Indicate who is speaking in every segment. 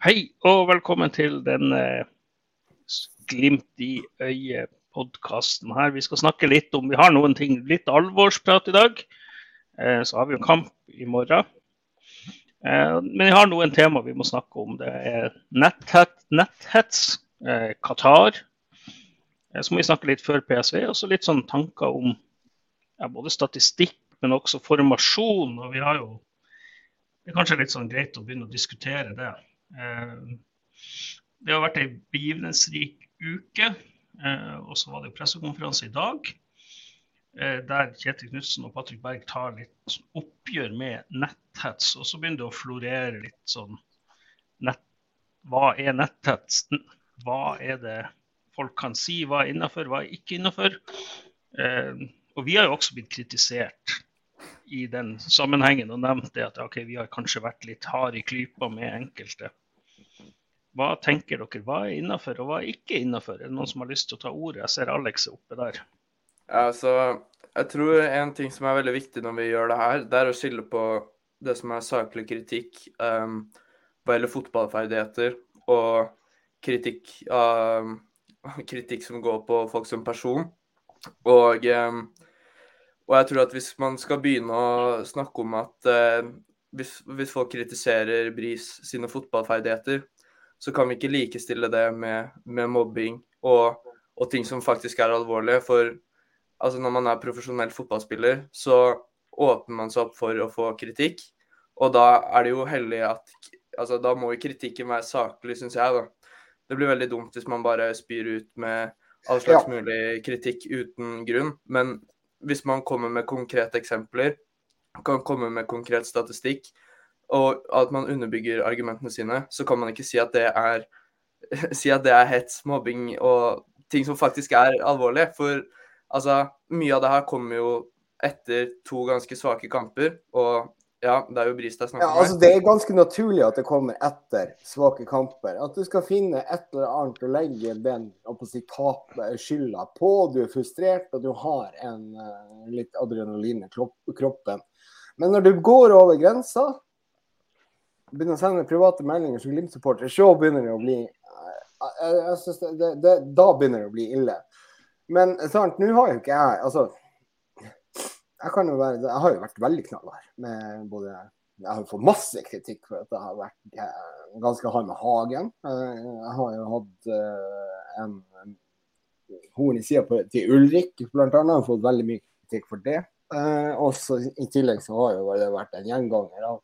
Speaker 1: Hei og velkommen til denne eh, Glimt i øyet-podkasten her. Vi skal snakke litt om Vi har noen ting, litt alvorsprat i dag. Eh, så har vi jo kamp i morgen. Eh, men vi har noen tema vi må snakke om. Det er netthets, netthets Qatar. Så må vi snakke litt før PSV, og så litt sånn tanker om ja, både statistikk, men også formasjon. Og vi har jo Det er kanskje litt sånn greit å begynne å diskutere det. Eh, det har vært ei begivenhetsrik uke. Eh, og så var det pressekonferanse i dag eh, der Kjetil Knutsen og Patrick Berg tar litt oppgjør med netthets. Og så begynner det å florere litt sånn nett, Hva er netthets? Hva er det folk kan si? Hva er innafor, hva er ikke innafor? og vi har jo også blitt kritisert i den sammenhengen og nevnt det at okay, vi har kanskje vært litt harde i klypa med enkelte. Hva tenker dere? Hva er innafor og hva er ikke innafor? Er det noen som har lyst til å ta ordet? Jeg ser Alex er oppe der.
Speaker 2: Ja, så jeg tror en ting som er veldig viktig når vi gjør det her, det er å skille på det som er saklig kritikk um, hva gjelder fotballferdigheter, og kritikk, um, kritikk som går på folk som person. Og um, og jeg tror at hvis man skal begynne å snakke om at uh, hvis, hvis, folk kritiserer Bris sine fotballferdigheter, så kan vi ikke likestille det med, med mobbing og, og, ting som faktisk er alvorlige. For altså, når man er profesjonell fotballspiller, så åpner man seg opp for å få kritikk. Og da er det jo heldig at altså, Da må jo kritikken være saklig, syns jeg. da. Det blir veldig dumt hvis man bare spyr ut med all slags ja. mulig kritikk uten grunn. Men hvis man kommer med konkrete eksempler, kan komme med konkret statistikk, og at man underbygger argumentene sine, så kan man ikke si at det er, si at det er hets, mobbing og ting som faktisk er alvorlig. For altså, mye av det her kommer jo etter to ganske svake kamper, og ja, det er jo Bristad snakker er
Speaker 3: om. Ja, altså, det er ganske naturlig at det kommer etter svake kamper. At du skal finne et eller annet å legge den si, skylda på. Du er frustrert og du har en, uh, litt adrenalin i kroppen. Men når du går over grensa, begynner å sende private meldinger som Glimt-supporter, så begynner det å bli uh, det, det, Da begynner det å bli ille. Men sant, nå har jo ikke jeg altså jeg, kan jo være, jeg har jo vært veldig knallhard med både Jeg har fått masse kritikk for at jeg har vært jeg, ganske hard med Hagen. Eh, jeg har jo hatt eh, en, en horn i sida til Ulrik, blant annet. Jeg har fått veldig mye kritikk for det. Også I tillegg så har jo det vært en gjenganger av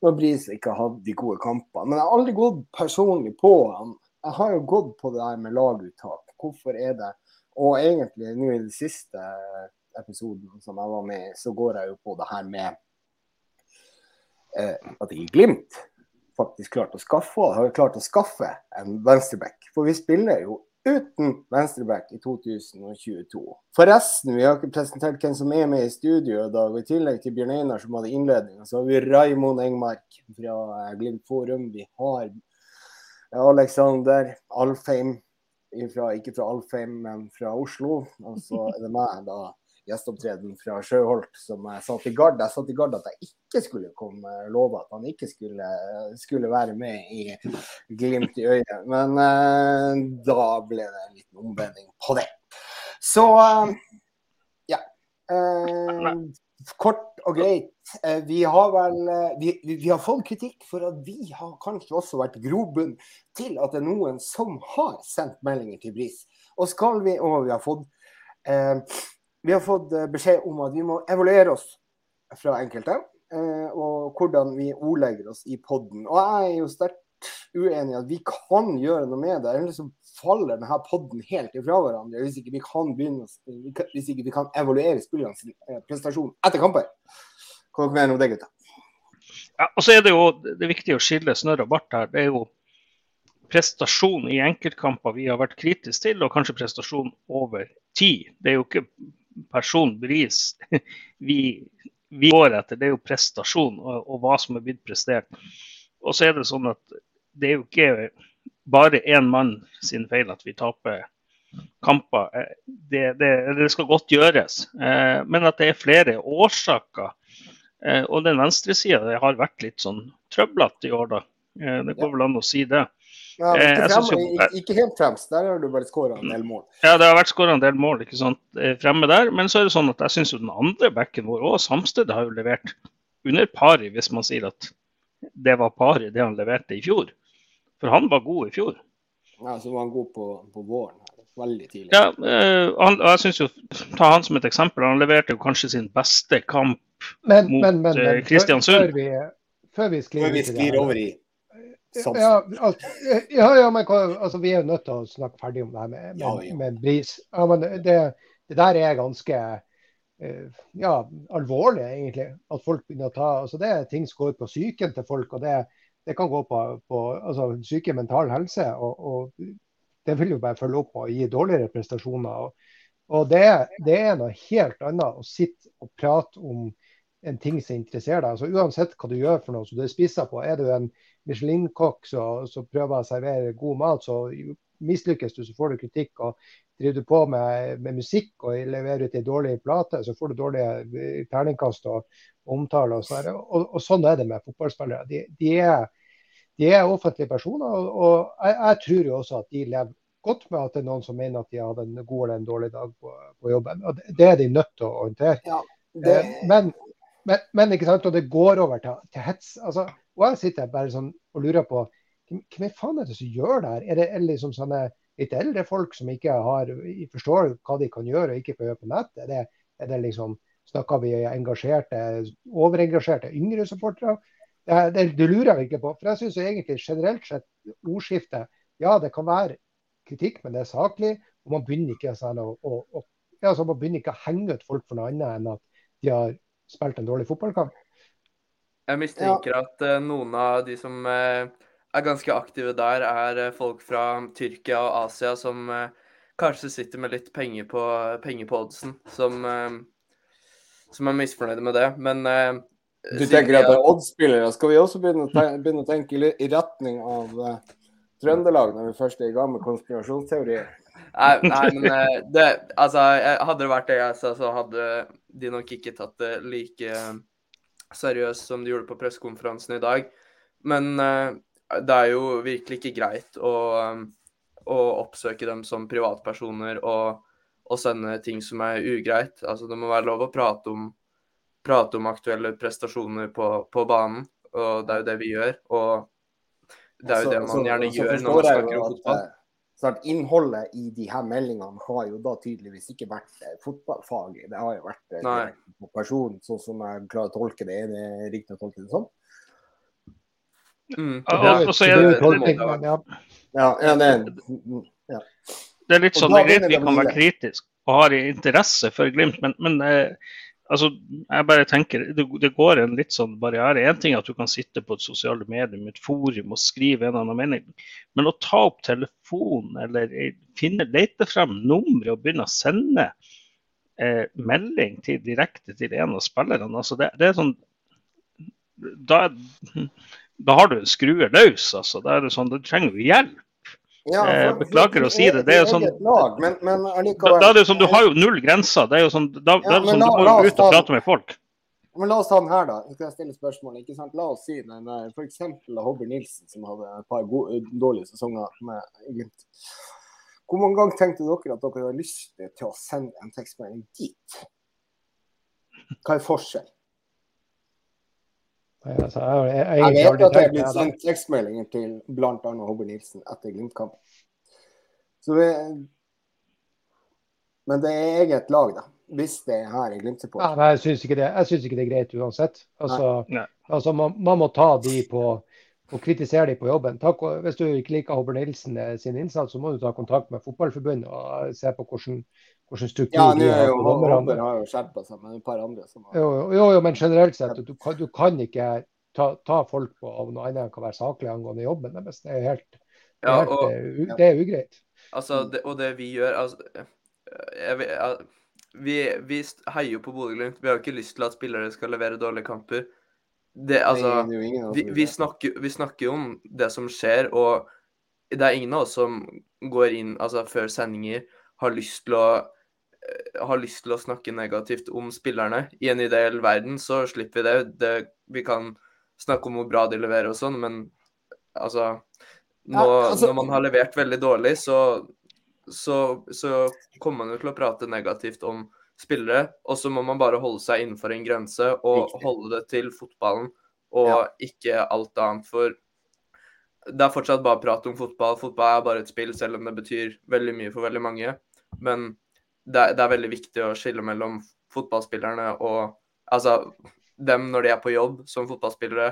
Speaker 3: når Bris ikke har hatt de gode kampene. Men jeg har aldri gått personlig på han. Jeg har jo gått på det der med laguttak. Hvorfor er det Og egentlig nå i den siste episoden som jeg var med i, så går jeg jo på det her med eh, at jeg Glimt faktisk klarte å skaffe, har klart å skaffe en venstreback. For vi spiller jo uten venstreback i 2022. Forresten, vi har ikke presentert hvem som er med i studio i dag. I tillegg til Bjørn Einar som hadde innledninga, så har vi Raimond Engmark fra eh, Glimt Forum. Vi har Alexander Alfheim, ikke fra Alfheim, men fra Oslo. Og så er det meg, da, gjesteopptreden fra Sjøholt som jeg satt i gard. Jeg satt i gard at jeg ikke skulle komme, love at han ikke skulle, skulle være med i Glimt i øyet. Men eh, da ble det en liten omvending på det. Så uh, ja. Eh, kort og greit. Vi har vel vi, vi, har fått kritikk for at vi har kanskje også vært grobunn til at det er noen som har sendt meldinger til Bris. Og skal vi, og vi har fått vi har fått eh, beskjed om at vi må evaluere oss fra enkelte, eh, og hvordan vi ordlegger oss i poden. Og jeg er jo sterkt uenig i at vi kan gjøre noe med det. Ellers så faller denne poden helt ifra hverandre hvis ikke vi kan begynne hvis ikke vi kan evaluere spillernes eh, prestasjon etter kamper. Hva dere mener om det, gutta?
Speaker 1: Ja, og så er det jo det er viktig å skille snørr og bart her. Det er jo prestasjon i enkeltkamper vi har vært kritiske til, og kanskje prestasjon over tid. Det er jo ikke personbris vi, vi går etter, det er jo prestasjon og, og, hva som er blitt prestert. Og så er det sånn at det er jo ikke bare én mann sin feil at vi taper kamper. Eh, det, det, det skal godt gjøres. Eh, men at det er flere årsaker. Eh, og den venstresida har vært litt sånn trøblete i år, da. Det går vel an å si det.
Speaker 3: Ja,
Speaker 1: Eh,
Speaker 3: ikke, frem,
Speaker 1: synes jo-
Speaker 3: ikke, helt fremst. Der har du bare skåra en del mål.
Speaker 1: Ja, det har vært skåra en del mål ikke sant, eh, fremme der, men så er det sånn at jeg syns den andre backen vår og Samsted har jo levert under pari, hvis man sier at det var pari det han leverte i fjor. For han var god i fjor.
Speaker 3: Ja, så var han god på, på våren. Veldig tidlig.
Speaker 1: Ja, eh, han, og jeg synes jo, Ta han som et eksempel. Han leverte jo kanskje sin beste kamp.
Speaker 4: Men,
Speaker 1: Mot,
Speaker 4: men, men, men
Speaker 1: Kristiansund.
Speaker 4: Før, før, vi, før vi sklir
Speaker 3: Før vi sklir over i.
Speaker 4: Ja, ja, ja, men altså, vi er jo nødt til å snakke ferdig om det her med, med, med bris. Ja, men det, det der er ganske eh, ja, alvorlig, egentlig. At folk begynner å ta altså Det er ting som går på psyken til folk. og det, det kan gå på, på altså, syke mental helse. Og, og det vil jo bare følge opp og gi dårligere prestasjoner. Og, og det, det er noe helt annet å sitte og prate om en ting som interesserer deg. Altså, uansett hva du gjør for noe som du spiser på. Er du en Michelin-kokk som prøver å servere god mat, så mislykkes du, så får du kritikk. og Driver du på med, med musikk og leverer ut en dårlig plate, så får du dårlige eh, terningkast og omtale. Og, sånn og, og sånn er det med fotballspillere. De, de, er, de er offentlige personer, og, og jeg, jeg tror jo også at de lever godt med at det er noen som mener at de hadde en god eller en dårlig dag på, på jobben. Og det, det er de nødt til å håndtere.
Speaker 3: Det,
Speaker 4: Eh, Men, men, men ikke sant, og det går over til, til hets. Altså, og jeg sitter bare sånn og lurer på hvem er faen er det som gjør det her? Er det, er liksom sånne litt eldre folk som ikke har, forstår hva de kan gjøre og ikke får gjøre på nett? Er det, er det liksom, Snakker vi engasjerte, overengasjerte yngre supportere? Det, det, det lurer jeg virkelig på. For jeg syns egentlig generelt sett ordskiftet Ja, det kan være kritikk, men det er saklig. Og man begynner ikke sånn å, å, å ja, man begynner ikke å henge ut folk for noe annet enn at de har spilt en dårlig fotballkamp.
Speaker 2: Jeg mistenker at eh, noen av de som eh, er ganske aktive der, er eh, folk fra Tyrkia og Asia som kanskje sitter med litt penger på, penger på oddsen, som, som er misfornøyde med det. Men
Speaker 3: du tenker at det
Speaker 2: de-
Speaker 3: er oddsspillere. Skal vi også begynne begynne å tenke litt i retning av Trøndelag, når vi først er i gang med konspirasjonsteorier?
Speaker 2: Nei, nei, men det, altså, hadde det vært det jeg sa, så hadde de nok ikke tatt det like eh, seriøst som de gjorde på pressekonferansen i dag. Men eh, det er jo virkelig ikke greit å, eh, å oppsøke dem som privatpersoner og, og sende ting som er ugreit. Altså, det må være lov å prate om, prate om aktuelle prestasjoner på, på banen, og det er jo det vi gjør. Og det er jo
Speaker 3: Så-
Speaker 2: det man gjerne
Speaker 3: så
Speaker 2: gjør
Speaker 3: forstår
Speaker 2: når man snakker om fotball.
Speaker 3: Snart innholdet i de her meldingene har jo da tydeligvis ikke vært eh, fotballfaglig. Det har jo vært eh, på person, sånn som jeg klarer å tolke det. Er det riktig å tolke det sånn?
Speaker 2: Mm.
Speaker 1: Ja,
Speaker 4: Det er
Speaker 1: og så
Speaker 4: det
Speaker 1: er
Speaker 4: jo
Speaker 1: det-
Speaker 4: ja.
Speaker 3: Ja, ja det ja.
Speaker 1: Det litt sånn,
Speaker 3: at
Speaker 1: vi kan være kritiske og har interesse for Glimt, men, men eh, altså, jeg bare tenker det, det går en litt sånn barriere. Én ting er at du kan sitte på et sosiale medium, et forum og skrive en eller annen mening, men å ta opp telefonen eller eh, finne, lete frem nummeret og begynne å sende eh, melding til, direkte til en av spillerne, altså det, det er sånn da, da har du en skrue løs, altså. Da er det sånn, da trenger du hjelp.
Speaker 3: Ja,
Speaker 1: Eh,
Speaker 3: for-
Speaker 1: beklager å si det, det er jo sånn-
Speaker 3: Lag, men, men allikevel
Speaker 1: da er det jo sånn, Du har jo null grenser. det er jo sånn, da, ja, er det sånn, Du
Speaker 3: la-
Speaker 1: må jo ut og prate med folk.
Speaker 3: Men la oss ta den her, da. Jeg skal stille spørsmål. ikke sant? La oss si den der f.eks. Hobber Nilsen, som hadde et par gode, dårlige sesonger med Glimt. Hvor mange ganger tenkte dere at dere hadde lyst til å sende en tekstmelding dit? Hva er forskjell?
Speaker 4: Nei, Altså, jeg, jeg, jeg,
Speaker 3: Jeg vet at det er blitt sendt tekstmeldinger til bl.a. Hobber Nilsen etter Glimt-kampen. Men det er eget lag, da. Hvis det er her i
Speaker 4: Nei,
Speaker 3: Glimt-support.
Speaker 4: Ja, jeg syns ikke, ikke det er greit uansett. Altså,
Speaker 1: Nei.
Speaker 4: altså man, man må ta de på og kritisere de på jobben. Ta, hvis du ikke liker Hobber Nilsen eh, sin innsats, så må du ta kontakt med Fotballforbundet og se på hvordan, hvordan struktur
Speaker 3: Ja, nå er
Speaker 4: har
Speaker 3: jo
Speaker 4: på
Speaker 3: Hobber har jo skjerpa seg men et par andre som har
Speaker 4: Jo, jo, jo, men generelt sett, du kan, du kan ikke ta, ta folk på av noe annet enn kan være saklig angående jobben deres. Det er helt, det
Speaker 2: Ja,
Speaker 4: er, helt,
Speaker 2: og,
Speaker 4: det er ugreit.
Speaker 2: Altså, det, og det vi gjør altså, jeg, jeg, vi, vi heier jo på Bodø-Glimt. Vi har jo ikke lyst til at spillere skal levere dårlige kamper. Det, altså,
Speaker 3: Det ingen
Speaker 2: vi, vi, snakker, vi snakker jo om det som skjer, og det er ingen av oss som går inn altså, før sendinger har lyst til å har lyst til å snakke negativt om spillerne. I en ideell verden så slipper vi det. det. Vi kan snakke om hvor bra de leverer og sånn, men Altså, nå,
Speaker 3: Ja, altså-
Speaker 2: når man har levert veldig dårlig, så, så, så kommer man jo til å prate negativt om spillere. Og så må man bare holde seg innenfor en grense og
Speaker 3: Riktig.
Speaker 2: holde det til fotballen og
Speaker 3: Ja.
Speaker 2: ikke alt annet. For det er fortsatt bare prat om fotball. Fotball er bare et spill, selv om det betyr veldig mye for veldig mange. Men det, det er veldig viktig å skille mellom fotballspillerne og Altså dem når de er på jobb som fotballspillere,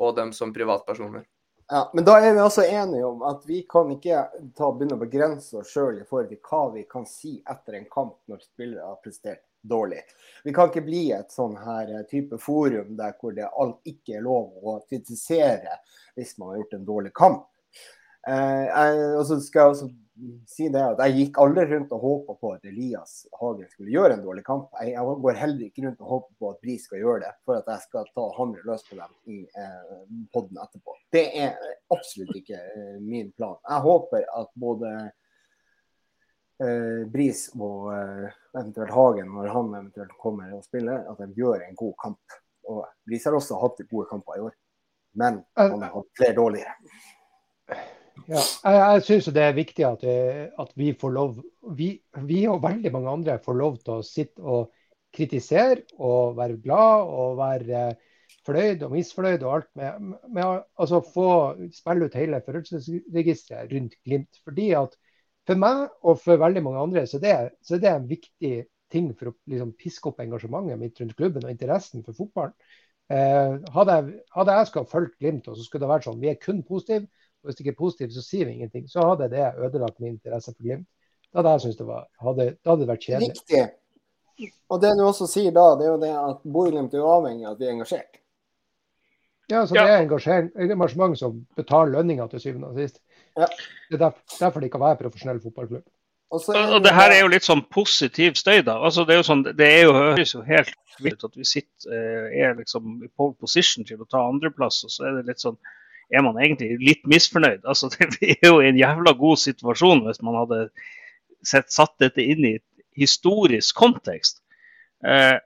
Speaker 2: og dem som privatpersoner.
Speaker 3: Ja, men da er vi også enige om at vi kan ikke ta, begynne å begrense oss sjøl i forhold til hva vi kan si etter en kamp når spillere har prestert dårlig. Vi kan ikke bli et sånn her eh, type forum der hvor det alt ikke er lov å kritisere hvis man har gjort en dårlig kamp. Eh, jeg, og så skal jeg også si det at jeg gikk aldri rundt og håpa på at Elias Hagen skulle gjøre en dårlig kamp. Jeg, jeg går heller ikke rundt og håper på at Bris skal gjøre det for at jeg skal ta hamre løs på dem i eh, podden etterpå. Det er absolutt ikke eh, min plan. Jeg håper at både eh, Bris og eh, eventuelt Hagen, når han eventuelt kommer og spiller, at de gjør en god kamp. Og Bris har også hatt gode kamper i år, men han har hatt flere dårligere.
Speaker 4: Ja, jeg, jeg syns det er viktig at, eh, at vi får lov vi, vi og veldig mange andre får lov til å sitte og kritisere og være glad og være eh, fornøyd og misfornøyd og alt med, med altså, få spille ut hele følelsesregisteret rundt Glimt. Fordi at For meg og for veldig mange andre så det, så er det en viktig ting for å liksom, piske opp engasjementet mitt rundt klubben og interessen for fotballen. Eh, hadde, jeg, hadde jeg skal fulgt Glimt, og så skulle det vært sånn vi er kun positive og Hvis det ikke er positivt, så sier vi ingenting. Så hadde det ødelagt min interesse for Glimt. Da hadde jeg syntes det var, hadde, da hadde det vært kjedelig.
Speaker 3: Riktig. Og det du også sier da, det er jo det at Bodø-Glimt er avhengig av at vi er engasjert.
Speaker 4: Ja, så
Speaker 1: Ja.
Speaker 4: Det er engasjement som betaler lønninga til syvende og sist.
Speaker 3: Ja.
Speaker 4: Det er derfor, derfor det kan være profesjonell fotballklubb.
Speaker 3: Og så
Speaker 1: Og og det her er jo litt sånn positiv støy, da. Altså, det er jo sånn, det er jo, høres jo helt vilt at vi sitter, eh, er liksom i pole position til å ta andreplass, og så er det litt sånn er man egentlig litt misfornøyd. Altså, det er jo en jævla god situasjon hvis man hadde sett, satt dette inn i et historisk kontekst. Eh,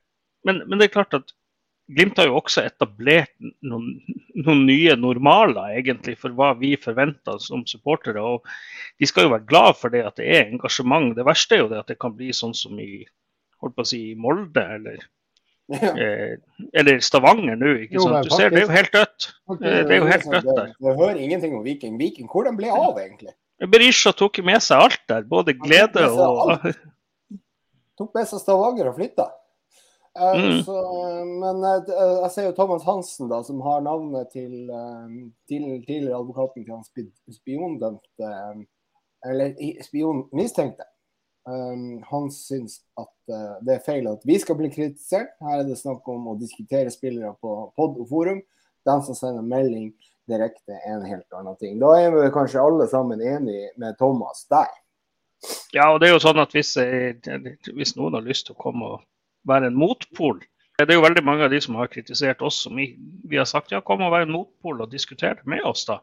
Speaker 1: men, men det er klart at Glimt har jo også etablert noen, noen nye normaler egentlig for hva vi forventer som supportere. og De skal jo være glad for det at det er engasjement. Det verste er jo det at det kan bli sånn som i holdt på å si, Molde eller,
Speaker 3: Ja.
Speaker 1: eh, eller Stavanger nå. ikke
Speaker 4: Jo,
Speaker 1: sant? Du ser, Det er jo helt dødt. Eh, Det er jo helt dødt der.
Speaker 3: Det hører ingenting om Viking. Viking, hvor den ble av, egentlig?
Speaker 1: Berisha tok med seg alt der. Både glede og
Speaker 3: Tok med seg Stavanger og flytta. Uh,
Speaker 1: Mm.
Speaker 3: så, men uh, jeg ser jo Thomas Hansen, da, som har navnet til, eh, til tidligere advokaten til han spiondømte eh, Eller spionmistenkte. Um, han syns at eh, det er feil at vi skal bli kritisert. Her er det snakk om å diskutere spillere på pod og forum. De som sender melding direkte, er en helt annen ting. Da er vi kanskje alle sammen enige med Thomas der.
Speaker 1: Ja, og det er jo sånn at hvis, eh, hvis noen har lyst til å komme og være en motpol Det er jo veldig mange av de som har kritisert oss som vi, vi har sagt ja, kom og være en motpol og diskutere med oss, da.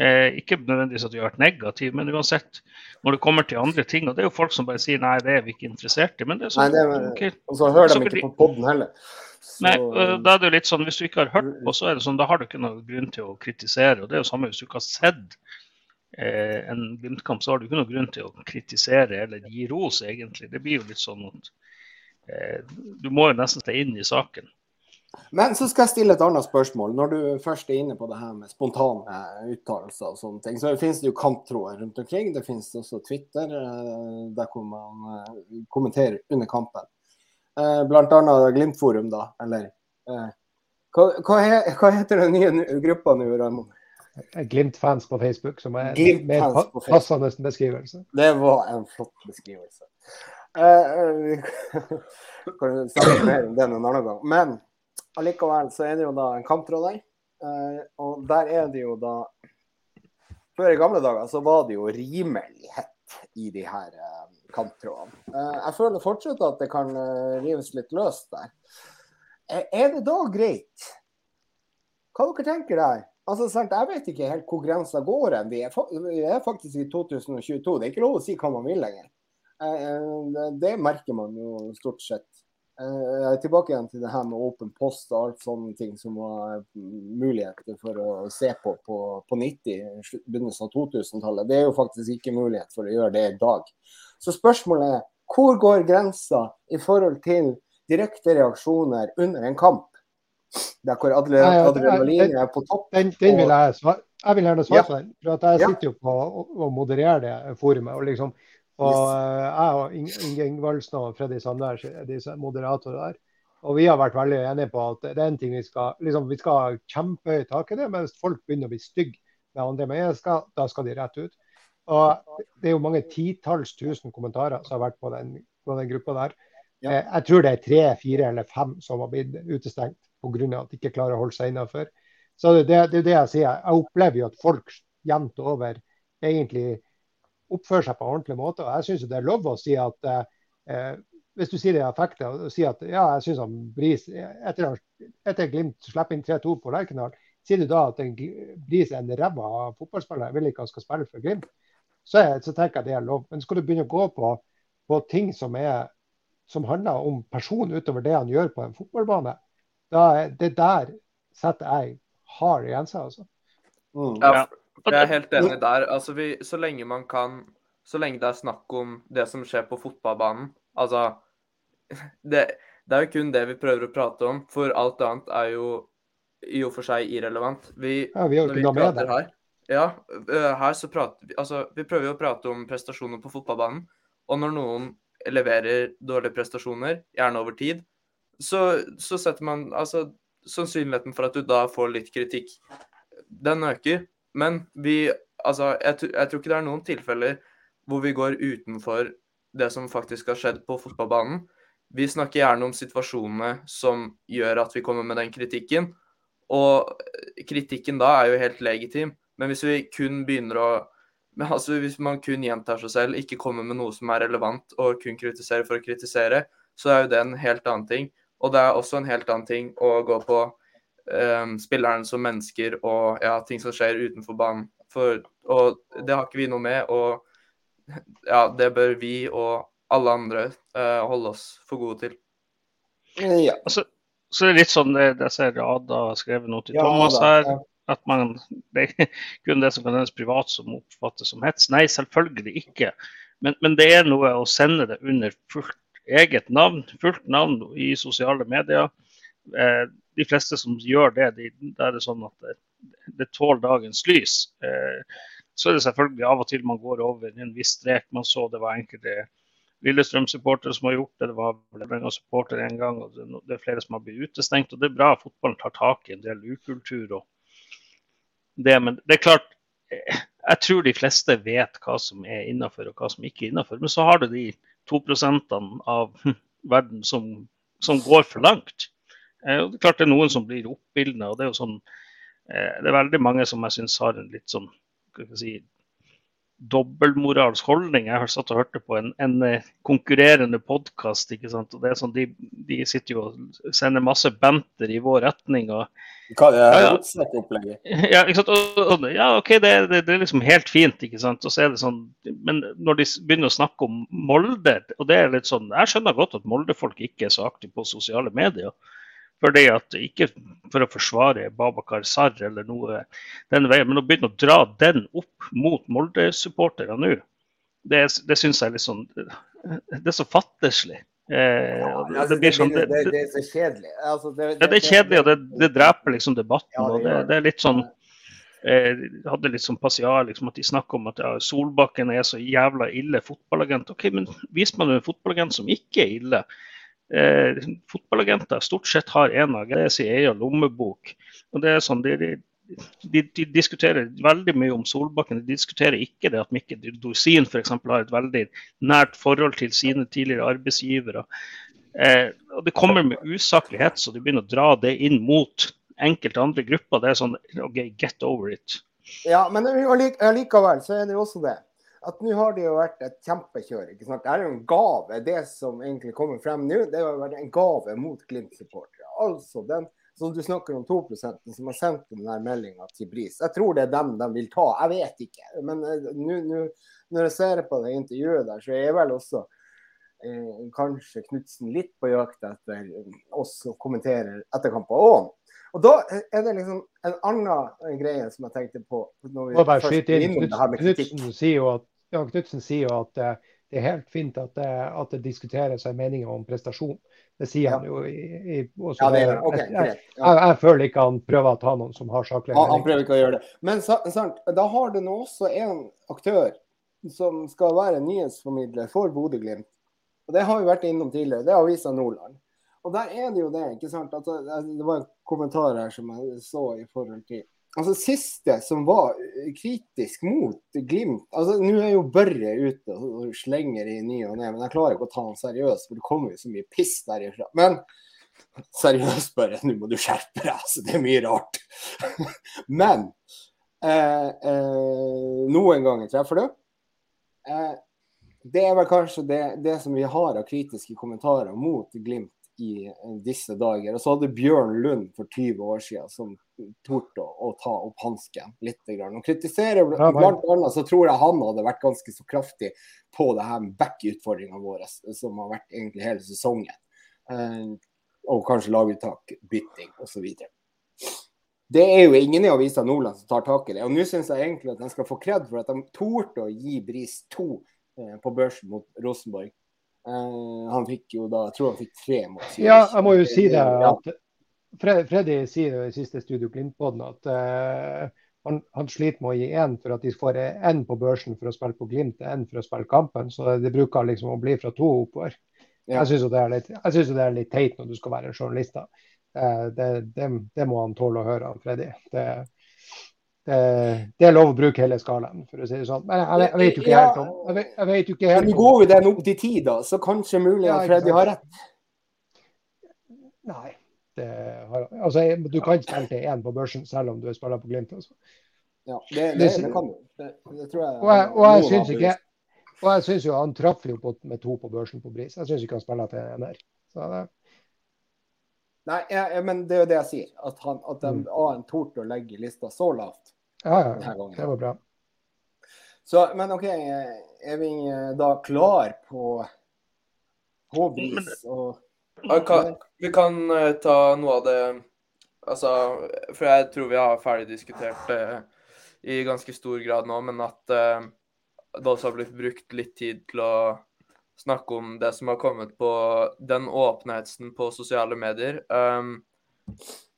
Speaker 1: Eh, ikke nødvendigvis at vi har vært negative, men uansett når det kommer til andre ting. Og det er jo folk som bare sier nei, det er vi ikke interessert i. Men det er
Speaker 3: Nei,
Speaker 1: sånn,
Speaker 3: det er,
Speaker 1: ok.
Speaker 3: Og så hører
Speaker 1: Så
Speaker 3: de ikke på podden heller. Så,
Speaker 1: Nei, da er det jo litt sånn, Hvis du ikke har hørt på, så er det sånn, da har du ikke noen grunn til å kritisere. og Det er jo samme hvis du ikke har sett eh, en Glimt-kamp, så har du ikke noen grunn til å kritisere eller gi ros, egentlig. Det blir jo litt sånn at eh, du må jo nesten stå inn i saken.
Speaker 3: Men så skal jeg stille et annet spørsmål. Når du først er inne på det her med spontane uttalelser og sånne ting, så finnes det jo kamptråder rundt omkring. Det finnes også Twitter, eh, der hvor man eh, kommenterer under kampen. Eh, Blant annet Glimt-forum, da. Eller hva, hva, hva heter den nye gruppa nå, Raymond?
Speaker 4: Glimt-fans på Facebook, som er en mer passende beskrivelse.
Speaker 3: Det var en flott beskrivelse. Uh, kan du snakke mer om det en annen gang. Men allikevel så er det jo da en kamptråd der. Eh, og der er det jo da Før i gamle dager så var det jo rimelig hett i de her eh, kamptrådene. Eh, jeg føler fortsatt at det kan rives litt løst der. Er det da greit? Hva dere tenker der? Altså, Jeg vet ikke helt hvor grensa går hen. Vi, er faktisk i 2022. Det er ikke lov å si hva man vil lenger. Det merker man jo stort sett. Jeg er tilbake igjen til det her med åpen post og alt sånne ting som var muligheter for å se på på, på 90, begynnelsen av 2000-tallet. Det er jo faktisk ikke mulighet for å gjøre det i dag. Så spørsmålet er hvor går grensa i forhold til direkte reaksjoner under en kamp? Der hvor adrenalinet er på topp.
Speaker 4: Den, den vil jeg svare. Jeg vil gjerne svare på den. For jeg sitter jo på å moderere det forumet. og liksom og yes. jeg og Inge Ingvaldsen og Freddy Sandberg de disse moderatorer der. Og vi har vært veldig enige på at det er en ting vi skal liksom, vi skal ha kjempehøyt tak i det, men hvis folk begynner å bli stygge med andre mennesker, da skal de rett ut. Og Det er jo mange titalls tusen kommentarer som har vært på den, på den gruppa der. Ja. Eh, jeg tror det er tre, fire eller fem som har blitt utestengt pga. at de ikke klarer å holde seg innafor. Så det, det, det er det jeg sier. Jeg opplever jo at folk jevnt over egentlig oppfører seg på en ordentlig måte. og Jeg syns det er lov å si at eh, eh hvis du sier det er effekter, og sier at ja, jeg syns han Bris etter, etter Glimt slipper inn 3-2 på Lerkendal, sier du da at en, Bris er en ræva fotballspiller, jeg vil ikke han skal spille for Glimt, så, jeg, så, tenker jeg det er lov. Men skal du begynne å gå på, på ting som, er, som handler om person utover det han gjør på en fotballbane, da er det der setter jeg hard grense. Altså.
Speaker 2: Mm. Ja, jeg er helt enig der. Altså, vi, så lenge man kan Så lenge det er snakk om det som skjer på fotballbanen Altså det, det, er jo kun det vi prøver å prate om, for alt annet er jo i og for seg irrelevant. Vi,
Speaker 4: ja, vi har jo ikke noe med det.
Speaker 2: Her, ja, her så prater vi Altså, vi prøver jo å prate om prestasjoner på fotballbanen, og når noen leverer dårlige prestasjoner, gjerne over tid, så, så setter man Altså, sannsynligheten for at du da får litt kritikk, den øker. Men vi Altså, jeg, jeg, tror ikke det er noen tilfeller hvor vi går utenfor det som faktisk har skjedd på fotballbanen. Vi snakker gjerne om situasjonene som gjør at vi kommer med den kritikken. Og kritikken da er jo helt legitim. Men hvis vi kun begynner å altså Hvis man kun gjentar seg selv, ikke kommer med noe som er relevant, og kun kritiserer for å kritisere, så er jo det en helt annen ting. Og det er også en helt annen ting å gå på um, spilleren som mennesker og ja, ting som skjer utenfor banen. For, og det har ikke vi noe med. Og ja, det bør vi og alle andre uh, holde oss for gode til.
Speaker 1: Ja. Altså, så det er litt sånn det, jeg ser Ada har skrevet noe til ja, Thomas her. Ja. At man, det er kun det som kan hennes privat som oppfattes som hets. Nei, selvfølgelig ikke. Men, men, det er noe å sende det under fullt eget navn, fullt navn i sosiale medier. Eh, de fleste som gjør det, de, er det sånn at det, det tåler dagens lys. Eh, så er det selvfølgelig av og til man går over en viss strek. Man så det var enkelte Lillestrøm-supportere som har gjort det. Det var Vålerenga-supporter en gang. og Det er flere som har blitt utestengt. og Det er bra at fotballen tar tak i en del ukultur. og det, Men det er klart, eh, jeg tror de fleste vet hva som er innafor og hva som ikke er innafor. Men så har du de to prosentene av verden som, som går for langt. Eh, det er klart det er noen som blir oppildna. Og det er jo sånn eh, Det er veldig mange som jeg syns har en litt sånn skal jeg si, dobbeltmoralsk holdning. Jeg har satt og hørte på en, en eh, konkurrerende podkast. Sånn, de, de, sitter jo og sender masse banter i vår retning. Og,
Speaker 3: Hva er
Speaker 1: ja, ja, og, ja, OK, det, det, det, er liksom helt fint. ikke sant? Og så er det sånn, Men når de begynner å snakke om Molde og det er litt sånn, Jeg skjønner godt at Molde-folk ikke er så aktive på sosiale medier. Fordi at, ikke for å forsvare Babakar Sarr eller noe den veien, men å begynne å dra den opp mot Molde-supportere nå, det, det syns jeg er litt sånn Det er så fattigslig.
Speaker 3: Eh, ja, det, det, sånn, det, det, det, er så kjedelig. Altså,
Speaker 1: det, er kjedelig, og det, dreper liksom debatten. Ja, og det, er litt sånn eh, hadde litt sånn passiar, liksom, at de snakker om at ja, Solbakken er så jævla ille fotballagent. OK, men vis meg en fotballagent som ikke er ille eh, fotballagenter stort sett har en aggress i egen lommebok. Og det er sånn, de, de, de, diskuterer veldig mye om Solbakken. De diskuterer ikke det at Mikkel Dorsin f.eks. har et veldig nært forhold til sine tidligere arbeidsgivere. Eh, og Det kommer med usaklighet, så de begynner å dra det inn mot enkelte andre grupper. Det er sånn OK, get over it.
Speaker 3: Ja, men allikevel så er det jo også det at nå har det jo vært et kjempekjør. ikke sant? Det er jo en gave. Det som egentlig kommer frem nå, det har vært en gave mot Glimt-supportere. Altså den som du snakker om 2% som har sendt denne meldinga til Bris. Jeg tror det er dem de vil ta. Jeg vet ikke. Men uh, når jeg ser på det intervjuet der, så er jeg vel også eh, kanskje Knutsen litt på jakt etter oss som kommenterer etterkamper òg. Og da er det liksom en annen greie som jeg tenkte på.
Speaker 4: Når vi bare skyte inn. Knutsen sier jo at, ja, sier jo at uh, det er helt fint at det, at det diskuteres en mening om prestasjon. Det sier ja. han jo i, i
Speaker 3: ja, det er, okay,
Speaker 4: jeg, jeg, jeg, jeg, føler ikke han prøver å ta noen som har saklig
Speaker 3: mening. Han prøver ikke å gjøre det. Men sant, da har du nå også en aktør som skal være nyhetsformidler for Bodø-Glimt. Og Det har vi vært innom tidligere. Det er Avisa Nordland. Og der er det jo det, ikke sant. Altså, det var en kommentar her som jeg så i forhold til Altså Siste som var kritisk mot Glimt altså Nå er jo Børre ute og slenger i ny og ne, men jeg klarer ikke å ta han seriøst, for det kommer jo så mye piss derifra. Men seriøst, Børre, nå må du skjerpe deg. altså Det er mye rart. men eh, eh, noen ganger treffer du. Eh, det er vel kanskje det, det, som vi har av kritiske kommentarer mot Glimt i disse dager. Og så hadde Bjørn Lund for 20 år siden som torde å, å ta opp hansken litt. Grann. Og kritiserer blant annet så tror jeg han hadde vært ganske så kraftig på det her med back-utfordringene våre, som har vært egentlig hele sesongen. Eh, og kanskje laguttak, bytting osv. Det er jo ingen i Avisa Nordland som tar tak i det. Og nå syns jeg egentlig at de skal få kred for at de torde å gi Bris to eh, på børsen mot Rosenborg. Uh, han fikk jo da Jeg tror han fikk tre mot
Speaker 4: Sirius. Ja, jeg må jo si det. at Freddy sier i siste Studio Glimt-podden at uh, han, han, sliter med å gi én for at de får én på børsen for å spille på Glimt, én for å spille kampen. Så det bruker liksom å bli fra to oppover. Ja. Jeg syns det, det, er litt teit når du skal være journalist. Uh, det, det, det, må han tåle å høre, Freddy. Det, det, det, er lov å bruke hele skalaen, for å si det sånn. Men jeg, jeg, vet jo ikke helt om jeg vet, jeg vet jo ikke helt
Speaker 3: Men går jo den opp til ti, da, så kanskje mulig at Freddy har rett?
Speaker 4: Nei. Har, altså, du kan spille til én på børsen selv om du er spiller på Glimt. Altså.
Speaker 3: Ja, det, det, det kan du. Det, det, tror jeg.
Speaker 4: Og jeg, og jeg syns ikke og jeg synes jo han traff jo på, med to på børsen på Bris. Jeg syns ikke han spiller til en her. Så det,
Speaker 3: Nei, jeg, men det er jo det jeg sier. At, han, at de mm. A-en torde å legge lista så lavt.
Speaker 4: Ja, ja. Det var bra.
Speaker 3: Så, men OK, er vi da klar på Håbris og
Speaker 2: kan, Vi kan uh, ta noe av det Altså, for jeg tror vi har ferdig diskutert det uh, i ganske stor grad nå, men at uh, det også har blitt brukt litt tid til å snakke om det som har kommet på den åpenheten på sosiale medier. Um,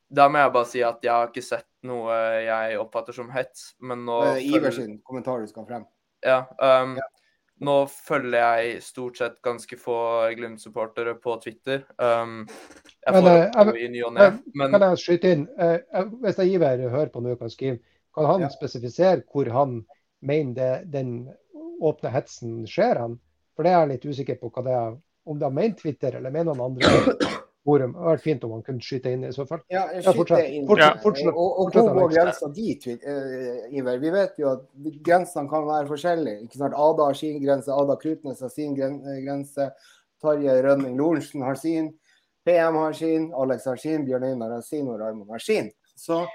Speaker 2: da må jeg bare si at jeg har ikke sett noe jeg oppfatter som hets, men nå
Speaker 3: uh, Iversen, Ivers sin kommentar du skal frem.
Speaker 2: Ja, um, ja. Nå følger jeg stort sett ganske få Glimt-supportere på Twitter. Um, jeg får
Speaker 4: men, uh, i ny og ne. Men... Kan jeg skyte inn? Uh, hvis jeg Iver hører på noe kan skrive, kan han ja. spesifisere hvor han mener det, den åpne hetsen skjer? han? For det er jeg litt usikker på hva det er. Om det har ment Twitter eller mener noen andre forum. Det hadde vært fint om man kunne skyte inn i så fall.
Speaker 3: Ja, skyte inn. Fortsett, fortsett, og, og hvor går grensa dit, uh, Iver? Vi vet jo at grensene kan være forskjellige. Ikke sant? Ada har sin grense, Ada Krutnes har sin eh, grense. Tarjei Rønning Lorentzen har sin. PM har sin, Alex har sin, Bjørn Einar har sin og Raymond har sin. Så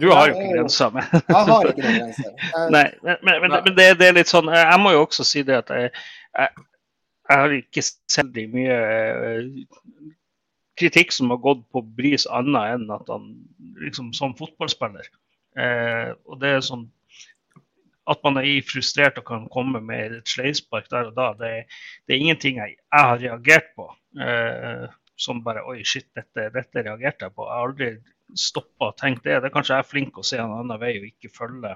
Speaker 1: du har jo ikke grensa men
Speaker 3: Jeg har ikke noen grense.
Speaker 1: Nei, men, men, men det, det, er litt sånn Jeg må jo også si det at jeg, jeg, jeg har ikke sett mye eh, kritikk som har gått på Bris annet enn at han liksom som fotballspiller. Eh, og det er sånn at man er frustrert og kan komme med et sleivspark der og da, det, det, er ingenting jeg, jeg har reagert på. Eh, som bare Oi, shit, dette, dette, reagerte jeg på. Jeg har aldri stoppa og tenkt det. Det er kanskje jeg er flink å se en annen vei og ikke følge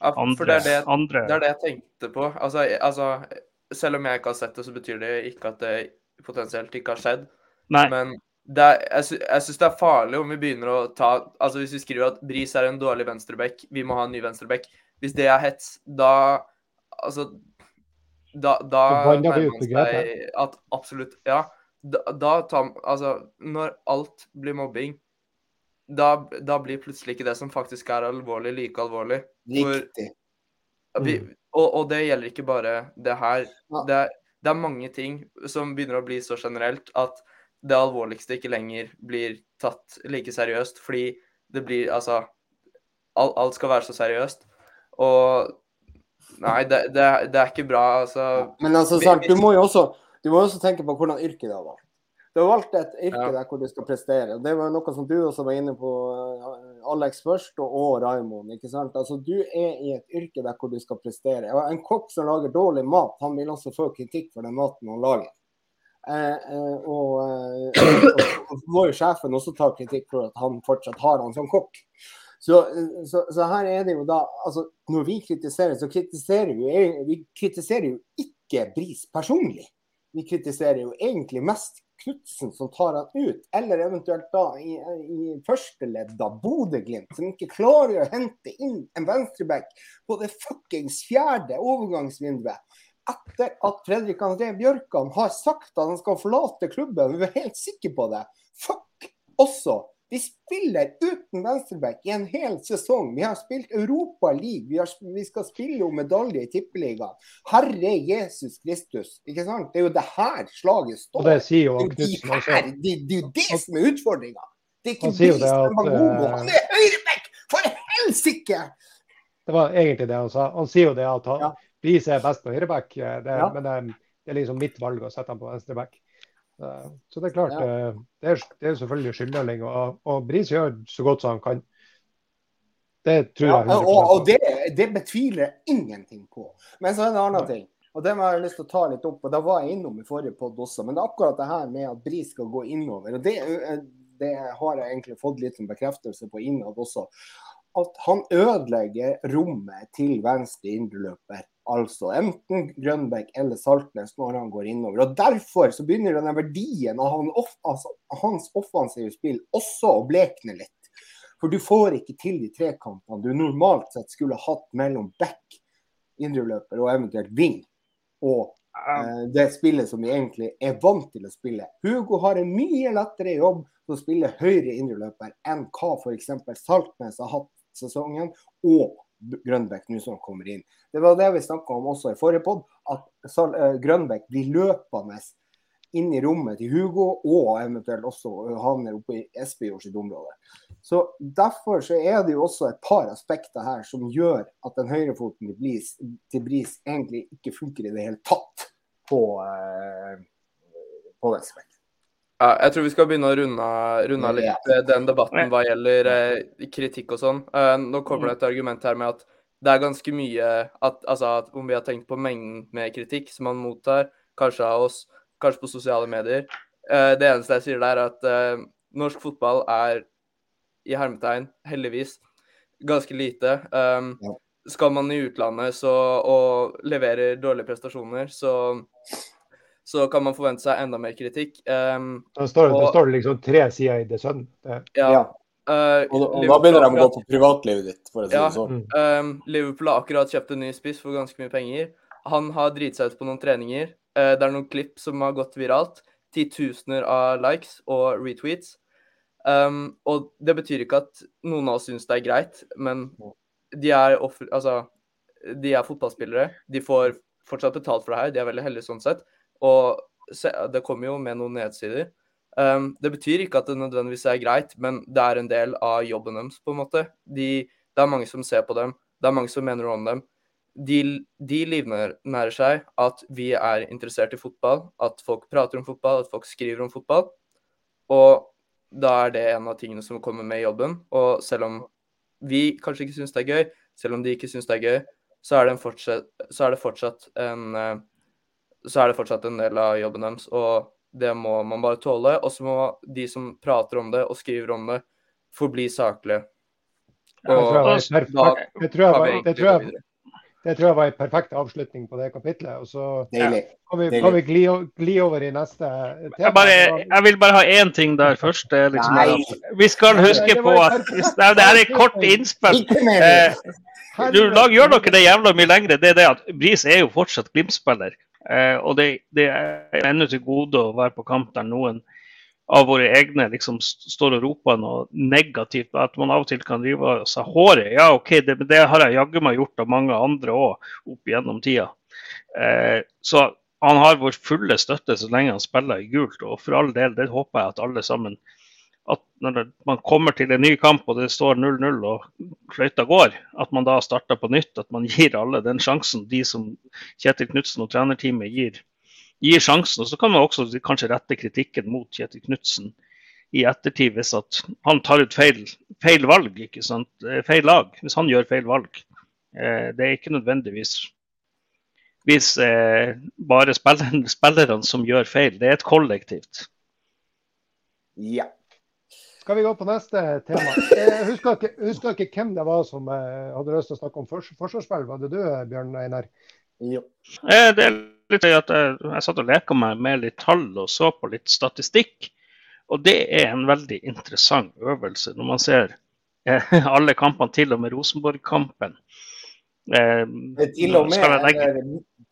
Speaker 1: andre.
Speaker 2: for det det, andre. det er det jeg tenkte på. Altså, altså selv om jeg ikke har sett det, så betyr det ikke at det potensielt ikke har skjedd.
Speaker 1: Nei.
Speaker 2: Men er, jeg, sy jeg syns det er farlig om vi begynner å ta Altså hvis vi skriver at Bris er en dårlig venstreback, vi må ha en ny venstreback. Hvis det er hets, da Altså Da, da nærmer man seg at absolutt Ja. Da, da tar Altså, når alt blir mobbing, da, da, blir plutselig ikke det som faktisk er alvorlig, like alvorlig.
Speaker 3: Riktig.
Speaker 2: Vi, mm. og, og, det gjelder ikke bare det her. Det er, det er, mange ting som begynner å bli så generelt at det alvorligste ikke lenger blir tatt like seriøst. Fordi det blir Altså Alt, alt skal være så seriøst. Og Nei, det, det, det er ikke bra, altså.
Speaker 3: Men altså, sant, du må jo også Du må også tenke på hvordan yrket du har valgt. Du har valgt et yrke
Speaker 2: Ja.
Speaker 3: der hvor du skal prestere. Det var noe som du også var inne på, eh, Alex først, og, og Raymond. ikke sant? Altså, Du er i et yrke der hvor du skal prestere. Og En kokk som lager dårlig mat, han vil også få kritikk for den maten han lager. Eh, eh, eh, og, og må jo sjefen også ta kritikk for at han fortsatt har han som kokk. Så, så, så her er det jo da altså Når vi kritiserer, så kritiserer vi, vi kritiserer jo ikke Bris personlig. Vi kritiserer jo egentlig mest Knutsen som tar han ut, eller eventuelt da i, i første ledd da Bodø-Glimt, som ikke klarer å hente inn en venstreback på det fuckings fjerde overgangsvinduet. Etter at Fredrik André Bjørkan har sagt at han skal forlate klubben, vi er helt sikre på det. Fuck også vi spiller uten venstreback i en hel sesong. Vi har spilt Europa League. Vi, har, vi skal spille om medalje i Tippeligaen. Herre Jesus Kristus. Ikke sant? Det er jo det her slaget står.
Speaker 4: Og det sier jo Knutsen også.
Speaker 3: det, det er jo det som er utfordringa. Det er ikke
Speaker 4: det
Speaker 3: som er
Speaker 4: eh,
Speaker 3: Han er høyreback! For helsike!
Speaker 4: Det var egentlig det han sa. Han sier jo det at han,
Speaker 3: Ja.
Speaker 4: Bris er best på høyreback, eh,
Speaker 3: Ja.
Speaker 4: men det, det er liksom mitt valg å sette ham på venstreback. Eh, Så det er klart,
Speaker 3: Ja.
Speaker 4: eh, det er, det er selvfølgelig skylddeling. Og, og Bris gjør så godt som han kan. Det tror jeg 100
Speaker 3: og, og det, det betviler jeg ingenting på. Men så er det en annen ting. Og det har jeg lyst til å ta litt opp, og det var jeg innom i forrige podd også. Men det er akkurat det her med at Bris skal gå innover. og det, det har jeg egentlig fått litt en bekreftelse på innad også. At han ødelegger rommet til venstre indreløper. Altså enten Grønbæk eller Saltnes når han går innover. og Derfor så begynner denne verdien av han off, altså, hans offensive spill også å blekne litt. For du får ikke til de trekampene du normalt sett skulle hatt mellom back, indreløper og eventuelt wing. Og eh, det spillet som vi egentlig er vant til å spille. Hugo har en mye lettere jobb til å spille høyre indreløper enn hva f.eks. Saltnes har hatt sesongen, og Grønbæk nå som kommer inn. Det var det vi snakka om også i forrige pod, at eh, Grønbæk blir løpende inn i rommet til Hugo, og eventuelt også havner oppe i Espejord sitt område. Så Derfor så er det jo også et par aspekter her som gjør at den høyrefoten til Bris, egentlig ikke funker i det hele tatt på, eh, på venstreback.
Speaker 2: Ja, jeg tror vi skal begynne å runde, runde litt eh, den debatten hva gjelder eh, kritikk og sånn. Eh, nå kommer det et argument her med at det er ganske mye at, altså, at Om vi har tenkt på mengden med kritikk som man mottar, kanskje av oss, kanskje på sosiale medier. Eh, Det eneste jeg sier der, er at norsk fotball er i hermetegn, heldigvis, ganske lite. Um, Skal man i utlandet så, og leverer dårlige prestasjoner, så, så kan man forvente seg enda mer kritikk. Um,
Speaker 4: Da står, det
Speaker 2: da,
Speaker 4: står det liksom tre sider i The Sun. Det,
Speaker 2: ja,
Speaker 3: Ja.
Speaker 2: Uh,
Speaker 3: Og, og da begynner de å gå på privatlivet ditt, for å si
Speaker 2: Ja.
Speaker 3: det sånn.
Speaker 2: Um, Liverpool har akkurat kjøpt en ny spiss for ganske mye penger. Han har driti seg ut på noen treninger. Uh, det er noen klipp som har gått viralt. Titusener av likes og retweets. Um, og det betyr ikke at noen av oss syns det er greit, men de er, offer, altså, de er fotballspillere. De får fortsatt betalt for det her. De er veldig heldige sånn sett. Og det kommer jo med noen nedsider. Um, det betyr ikke at det nødvendigvis er greit, men det er en del av jobben deres, på en måte. De, det er mange som ser på dem, det er mange som mener noe om dem. De, de livnærer seg at vi er interessert i fotball, at folk prater om fotball, at folk skriver om fotball. Og da er det en av tingene som kommer med i jobben. Og selv om vi kanskje ikke syns det er gøy, selv om de ikke syns det er gøy, så er det, fortsatt, så er det fortsatt en eh, så er det fortsatt en del av jobben deres, og det må man bare tåle. Og så må de som prater om det og skriver om det, forbli saklige. Og da
Speaker 4: det tror jeg var- tror jeg- en perfekt avslutning på det kapitlet. Og så
Speaker 3: Deilig.
Speaker 4: kan vi, kan vi gli, gli over i neste tema.
Speaker 1: Jeg, bare, jeg vil bare ha én ting der først. Det er liksom
Speaker 3: Nei.
Speaker 1: vi skal huske på at Nei, det er et kort innspill. Eh, du, gjør dere det jævla mye lengre. Det er det at Bris er jo fortsatt Glimt-spiller. Eh, og det, det er ennå til gode å være på kamp der noen av våre egne liksom st- står og roper noe negativt. At man av og til kan rive av seg håret. Ja, OK, det, det har jeg jaggu meg gjort av mange andre òg opp gjennom tida. Eh, så han har vår fulle støtte så lenge han spiller i gult. Og for all del, det håper jeg at alle sammen at når man kommer til en ny kamp og det står 0-0 og fløyta går, at man da starter på nytt. At man gir alle den sjansen de som Kjetil Knutsen og trenerteamet gir gir sjansen. Og så kan man også kanskje rette kritikken mot Kjetil Knutsen i ettertid hvis at han tar ut feil, feil valg, ikke sant? Eh, feil lag. Hvis han gjør feil valg. Eh, det er ikke nødvendigvis hvis, eh, bare spillerne, spillerne som gjør feil. Det er et kollektivt.
Speaker 3: Ja.
Speaker 4: Skal vi gå på neste tema? Jeg husker ikke, husker ikke hvem det var som eh, hadde lyst til å snakke om fors forsvarsspill. Var det du, Bjørn Einar?
Speaker 3: Jo.
Speaker 1: Eh, det er litt at jeg, jeg satt og leka meg med litt tall og så på litt statistikk. Og det er en veldig interessant øvelse når man ser eh, alle kampene, til og med Rosenborg-kampen.
Speaker 3: Eh, til og med legge...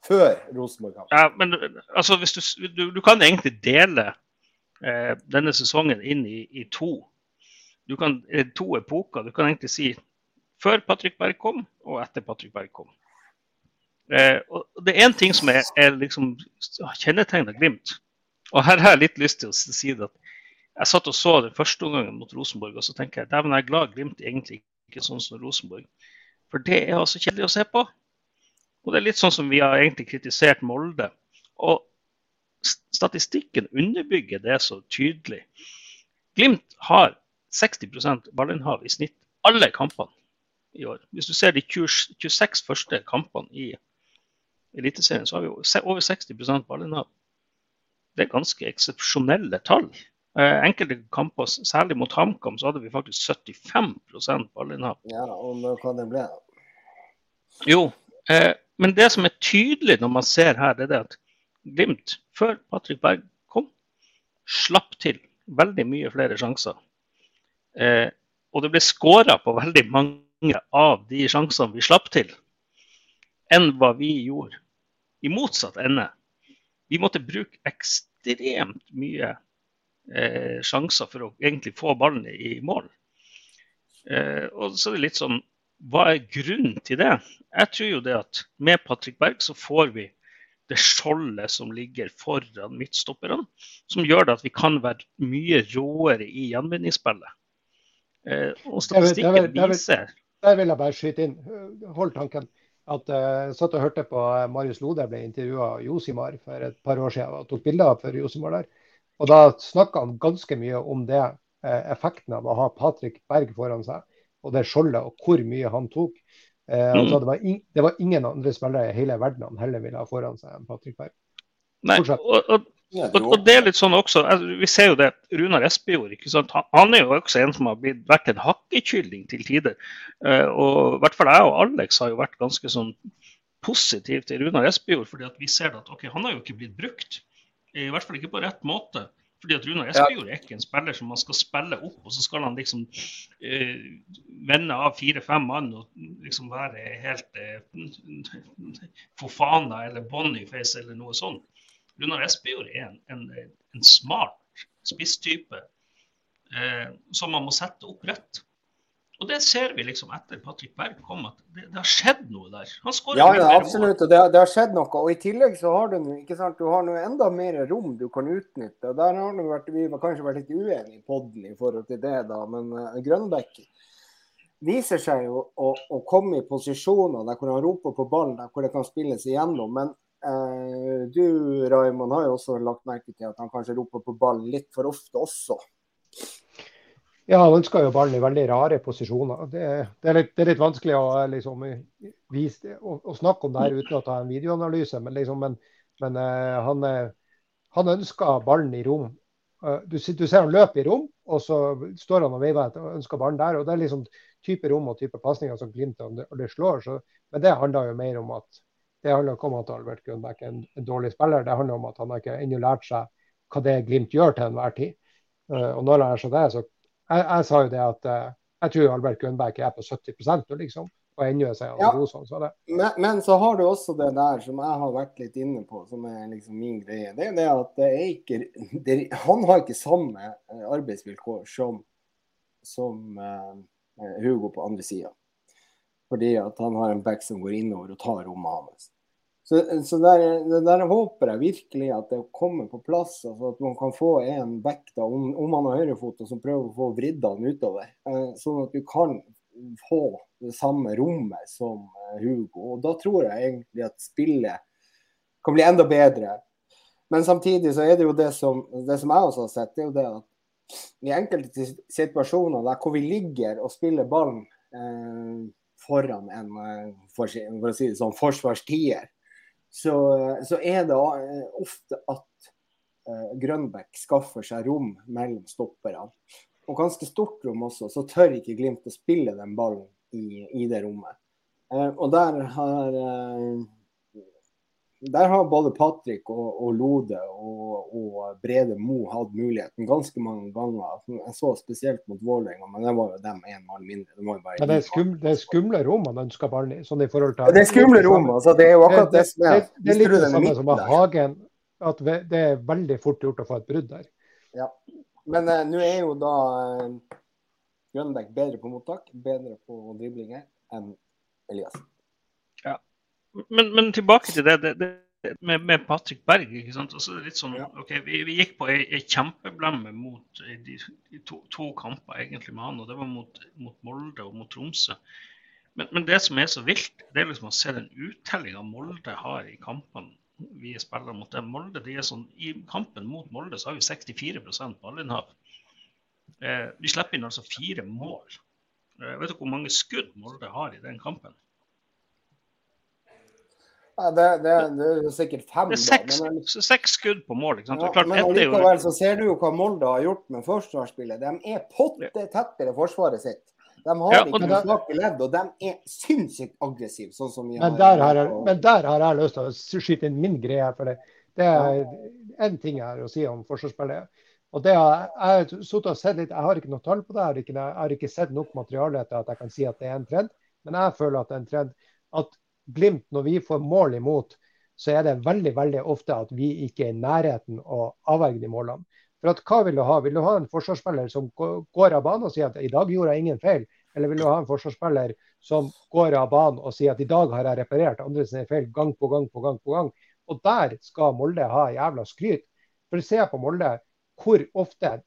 Speaker 3: før Rosenborg-kampen.
Speaker 1: Ja, men altså, hvis du, du, du kan egentlig dele eh, denne sesongen inn i, i to. Kan, eh, to epoker. Du kan egentlig si før Patrick Berg kom, og etter Patrick Berg kom. Eh, og Det er én ting som er, er liksom kjennetegner Glimt. Og her har jeg litt lyst til å si det at jeg satt og så den første omgangen mot Rosenborg, og så tenker jeg dæven, jeg er glad Glimt egentlig ikke sånn som Rosenborg. For det er altså kjedelig å se på. Og det er litt sånn som vi har egentlig kritisert Molde. Og statistikken underbygger det så tydelig. Glimt har 60% ballinnhav i snitt alle kampene i år. Hvis du ser de 20, 26 første kampene i Eliteserien, så har vi over 60% ballinnhav. Det er ganske eksepsjonelle tall. Eh, enkelte kamper, særlig mot HamKam, så hadde vi faktisk 75% ballinnhav.
Speaker 3: Ja, og hva det ble?
Speaker 1: Jo, eh, men det som er tydelig når man ser her, det er det at Glimt, før Patrick Berg kom, slapp til veldig mye flere sjanser. Eh, og det ble skåra på veldig mange av de sjansene vi slapp til, enn hva vi gjorde. I motsatt ende. Vi måtte bruke ekstremt mye eh, sjanser for å egentlig få ballen i mål. Eh, og så er det litt sånn Hva er grunnen til det? Jeg tror jo det at med Patrick Berg så får vi det skjoldet som ligger foran midtstopperne, som gjør at vi kan være mye råere i gjenvinningsspillet. Eh, og statistikken viser
Speaker 4: Der vil jeg bare skyte inn. Hold tanken. At Jeg uh, satt og hørte på Marius Lode ble intervjua av Josimar for et par år siden og tok bilder for Josimar der. Og da snakka han ganske mye om det, eh, effekten av å ha Patrick Berg foran seg, og det skjoldet, og hvor mye han tok. Eh, mm. altså, det, var in, det, var ingen andre spillere i hele verden han heller ville ha foran seg enn Patrick Berg.
Speaker 1: Nei, og, og, og, og, det er litt sånn også, altså, Vi ser jo det Runar Espejord ikke sant? Han er jo også en som har blitt, vært en hakkekylling til tider. Uh, og i hvert fall jeg og Alex har jo vært ganske sånn positive til Runar Espejord. fordi at vi ser at okay, han har jo ikke blitt brukt. I hvert fall ikke på rett måte. Fordi at Runar Espejord er ikke en spiller som man skal spille opp, og så skal han liksom eh, vende av fire-fem mann og liksom være helt eh, Fofana eller Boniface eller noe sånt. Runar Espejord er en, en, en smart spisstype eh, som man må sette opp rett. Og det ser vi liksom etter Patrick Berg kom, at det, det har skjedd noe der. Han
Speaker 3: skårer ja, ja, absolutt. og det, det, har skjedd noe. Og i tillegg så har du ikke sant, du har noe enda mer rom du kan utnytte. og Der har det vært, vi har kanskje vært litt uenige i poden i forhold til det, da. Men uh, Grønbekk viser seg jo å, å, komme i posisjoner der hvor han roper på ballen, der hvor det kan spilles igjennom. Men uh, du, Raymond, har jo også lagt merke til at han kanskje roper på ballen litt for ofte også.
Speaker 4: Ja, han ønsker jo ballen i veldig rare posisjoner. Det, det, er, litt, det er, litt, vanskelig å, liksom, vise, å, å, snakke om det her uten å ta en videoanalyse, men, liksom, men, men uh, han, eh, han, ønsker ballen i rom. Uh, du, du, ser han løper i rom, og så står han og veiver etter og ønsker ballen der. og Det er liksom type rom og type pasninger som Glimt aldri slår. Så, men det handler jo mer om at det handler ikke om at Albert Grønbæk er en, en, dårlig spiller, det handler om at han har ikke ennå lært seg hva det Glimt gjør til enhver tid. Og når han lærer seg det, så jeg, jeg, sa jo det at uh, jeg tror Albert Grønberg er på 70 nå, liksom. Og ennå sier han ja. Rosan, så det.
Speaker 3: Men, men, så har du også det der som jeg har vært litt inne på, som er liksom min greie. Det er det at det er ikke det, Han har ikke samme eh, arbeidsvilkår som, som uh, Hugo på andre sida. Fordi at han har en back som går innover og tar rommet hans. Så, så der, der, håper jeg virkelig at det kommer på plass. Altså at man kan få en back da, om, om man har høyrefot, som prøver å få vridd han utover. Eh, sånn at du kan få det samme rommet som eh, Hugo. Og Da tror jeg egentlig at spillet kan bli enda bedre. Men samtidig så er det jo det som, det som jeg også har sett, det er jo det at i enkelte situasjoner der hvor vi ligger og spiller ballen eh, foran en eh, for, for, å si det sånn, forsvarstier, så, så er det eh, ofte at eh, Grønbæk skaffer seg rom mellom stopperne. Og ganske stort rom også, så tør ikke Glimt å spille den ballen i, i det rommet. Eh, og der har eh, der har både Patrick og, og Lode og, og, Brede Mo hatt muligheten ganske mange ganger. Jeg så spesielt mot Vålerenga, men det var jo dem én mann mindre. Det,
Speaker 4: ja, det, er skum, det er skumle rom man ønsker ballen i. Sånn i forhold til...
Speaker 3: Det er skumle rom. altså Det er jo akkurat det, som er
Speaker 4: Det, er litt det samme som med Hagen. At det er veldig fort gjort å få et brudd der.
Speaker 3: Ja. Men uh, nå er jo da uh, Grønbæk bedre på mottak, bedre på driblinger enn Elias.
Speaker 1: Ja, men, men, tilbake til det, det, det med, med, Patrick Berg. ikke sant? Altså, litt sånn, ok, Vi, vi gikk på ei, ei kjempeblemme mot de, de to, to, kamper egentlig med han, og det var mot, mot Molde og mot Tromsø. Men, men, det som er så vilt, det er liksom å se den uttellinga Molde har i kampene vi spiller mot dem. Molde, de er sånn, I kampen mot Molde så har vi 64% ballinnhav. Eh, vi slipper inn altså fire mål. Eh, vet du hvor mange skudd Molde har i den kampen?
Speaker 3: Ja, det, det, det, er sikkert fem.
Speaker 1: Det er seks, da, men, seks skudd på mål. ikke sant? Ja, klart,
Speaker 3: men likevel så ser du jo hva Molde har gjort med forsvarsspillet. De er potte tettere forsvaret sitt. De har ja, ikke noe svake ledd, og de er sinnssykt aggressive. sånn som vi
Speaker 4: men, der har jeg, men der har jeg lyst til å skyte inn min greie. for det, det er én ting jeg har å si om forsvarsspillet. Og det har, jeg, og sett litt, jeg har ikke noe tall på det, jeg har ikke, jeg har ikke sett nok materiale til at jeg kan si at det er en trend. Men jeg føler at det er en trend at Glimt, når vi får mål imot, så er det veldig veldig ofte at vi ikke er i nærheten å avverge de målene. For at, Hva vil du ha? Vil du ha en forsvarsspiller som går av banen og sier at i dag gjorde jeg ingen feil? Eller vil du ha en forsvarsspiller som går av banen og sier at i dag har jeg reparert andre sine feil gang på gang på gang? på gang. Og der skal Molde ha jævla skryt. For se på Molde hvor ofte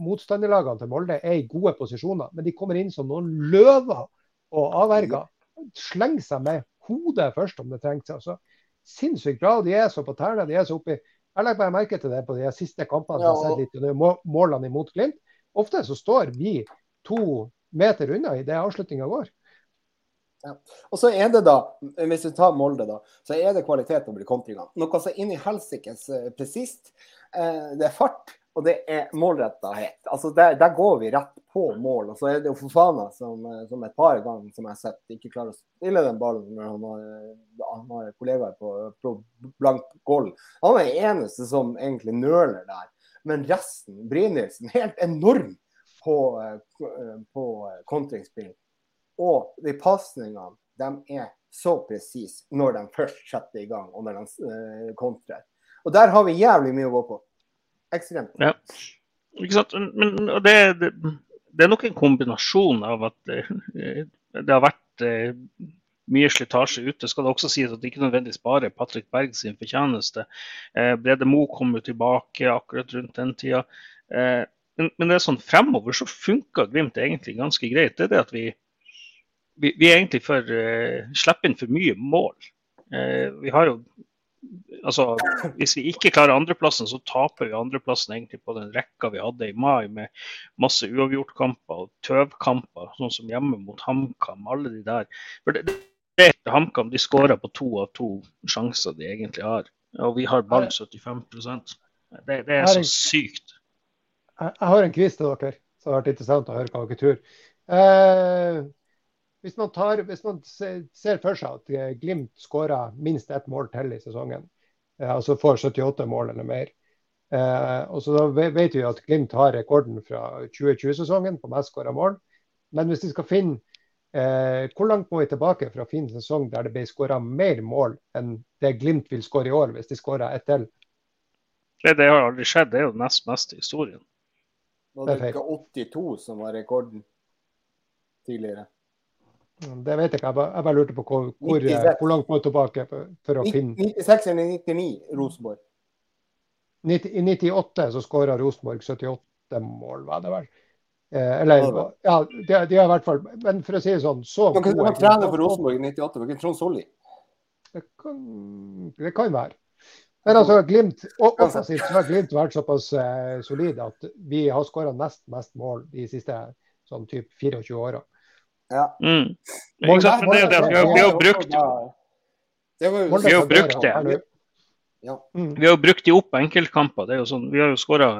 Speaker 4: motstanderlagene til Molde er i gode posisjoner, men de kommer inn som noen løver og avverger. Slenger seg med hodet først om det trengs. Altså, sinnssykt bra. De er så på tærne. de er så oppi. Jeg legger bare merke til det på de siste kampene. Ja, og... litt, målene imot Glimt. Ofte så står vi to meter unna i det avslutninga går.
Speaker 3: Ja. Og så er det da, Hvis vi tar Molde, da, så er det kvalitet over kontringene. Noe som inn i helsikes eh, presist. Eh, det er fart, og det er målrettahet. Altså der, der, går vi rett på mål. Og så er det jo Fofana som, eh, som et par ganger som jeg har sett, ikke klarer å stille den ballen når han har, eh, han har kollegaer på, på blank goal. Han er den eneste som egentlig nøler der. Men resten, Brynildsen, helt enorm på, eh, på kontringsspill. Og de pasningene, de er så presise når de først setter i gang, og når de kontrer. Og der har vi jævlig mye å gå på. Ekstremt.
Speaker 1: Ja. Ikke sant? Men det, det, det, er nok en kombinasjon av at det, eh, det har vært eh, mye slitasje ute. Skal det også sies at det ikke nødvendigvis bare er Patrick Berg sin fortjeneste. Eh, Brede Mo kom jo tilbake akkurat rundt den tida. Eh, men, men, det er sånn fremover så funker Glimt egentlig ganske greit. Det er det at vi, vi, vi egentlig for, eh, slipper inn for mye mål. Eh, vi har jo altså, Hvis vi ikke klarer andreplassen, så taper vi andreplassen egentlig på den rekka vi hadde i mai med masse uavgjortkamper og tøvkamper, sånn som hjemme mot HamKam. Alle de der. For det, det, HamKam de skårer på to av to sjanser de egentlig har. Og vi har ball 75 det, det er så sykt.
Speaker 4: Jeg har en quiz til dere, så det har vært interessant å høre hva dere tror. Eh, hvis man, tar, hvis man, ser for seg at eh, Glimt skårer minst ett mål til i sesongen, eh, altså får 78 mål eller mer, eh, og så vet vi at Glimt har rekorden fra 2020-sesongen på mest skåra mål. Men hvis vi skal finne eh, Hvor langt må vi tilbake for å finne en sesong der det ble skåra mer mål enn det Glimt vil skåre i år, hvis de skårer ett til?
Speaker 1: Det, det har aldri skjedd. Det er jo nest mest i historien.
Speaker 3: Var det ikke 82 som var rekorden tidligere?
Speaker 4: Det vet jeg ikke. Jeg bare, lurte på hvor, hvor, hvor, langt må jeg tilbake for, å finne
Speaker 3: 96 eller 99, Rosenborg.
Speaker 4: I 98 så skåra Rosenborg 78 mål, var det vel. Eh, eller Ja, de, de har i hvert fall Men for å si det sånn så
Speaker 3: Dere var trener for Rosenborg i 98, var ikke Trond Solli?
Speaker 4: Det kan, det kan være. Men altså, Glimt, offensivt har Glimt vært såpass eh, solid at vi har skåra nest mest mål de siste sånn typ 24 åra.
Speaker 3: Ja.
Speaker 1: Mm. Det det vi har, vi har brukt
Speaker 3: Det
Speaker 1: Vi har brukt det.
Speaker 4: Mm.
Speaker 1: Vi har brukt de opp enkeltkamper. Det er jo sånn, vi har jo skåra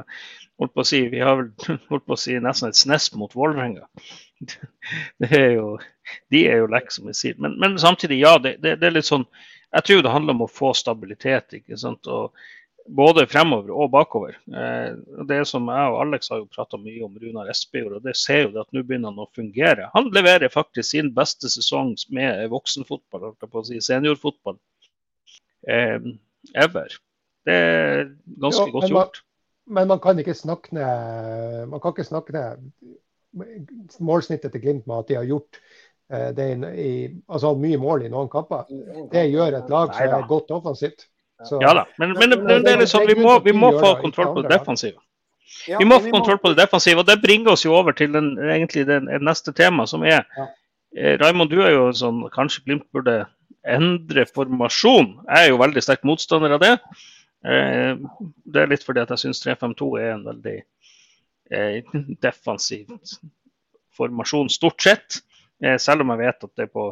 Speaker 1: holdt på å si, vi har vel holdt på å si nesten et snest mot Vålerenga. Det er jo, de er jo lekk, som vi sier. Men, men samtidig, ja. Det, det, det er litt sånn Jeg tror det handler om å få stabilitet. ikke sant, og Både fremover og bakover. Eh, det som Jeg og Alex har jo prata mye om Runar Espejord, og det ser jo det at nå begynner han å fungere. Han leverer faktisk sin beste sesong med voksenfotball, holdt jeg på å si, seniorfotball, eh, ever. Det er ganske
Speaker 4: Ja,
Speaker 1: godt gjort.
Speaker 4: Men man kan ikke snakke ned Man kan ikke snakke ned målsnittet til Glimt med at de har gjort eh, det i, altså mye mål i noen kamper. Det gjør et lag som er godt offensivt. Så-
Speaker 1: Ja da, men, men, men det er liksom, vi, må, vi må få kontroll på det defensive. Vi må få kontroll på det defensive, og det bringer oss jo over til den, egentlig den, neste tema, som er
Speaker 3: Ja.
Speaker 1: eh, Raymond, du er jo sånn Kanskje Glimt burde endre formasjon. Jeg er jo veldig sterk motstander av det. Eh, det er litt fordi at jeg syns 3-5-2 er en veldig eh, defensiv formasjon, stort sett. Eh, selv om jeg vet at det på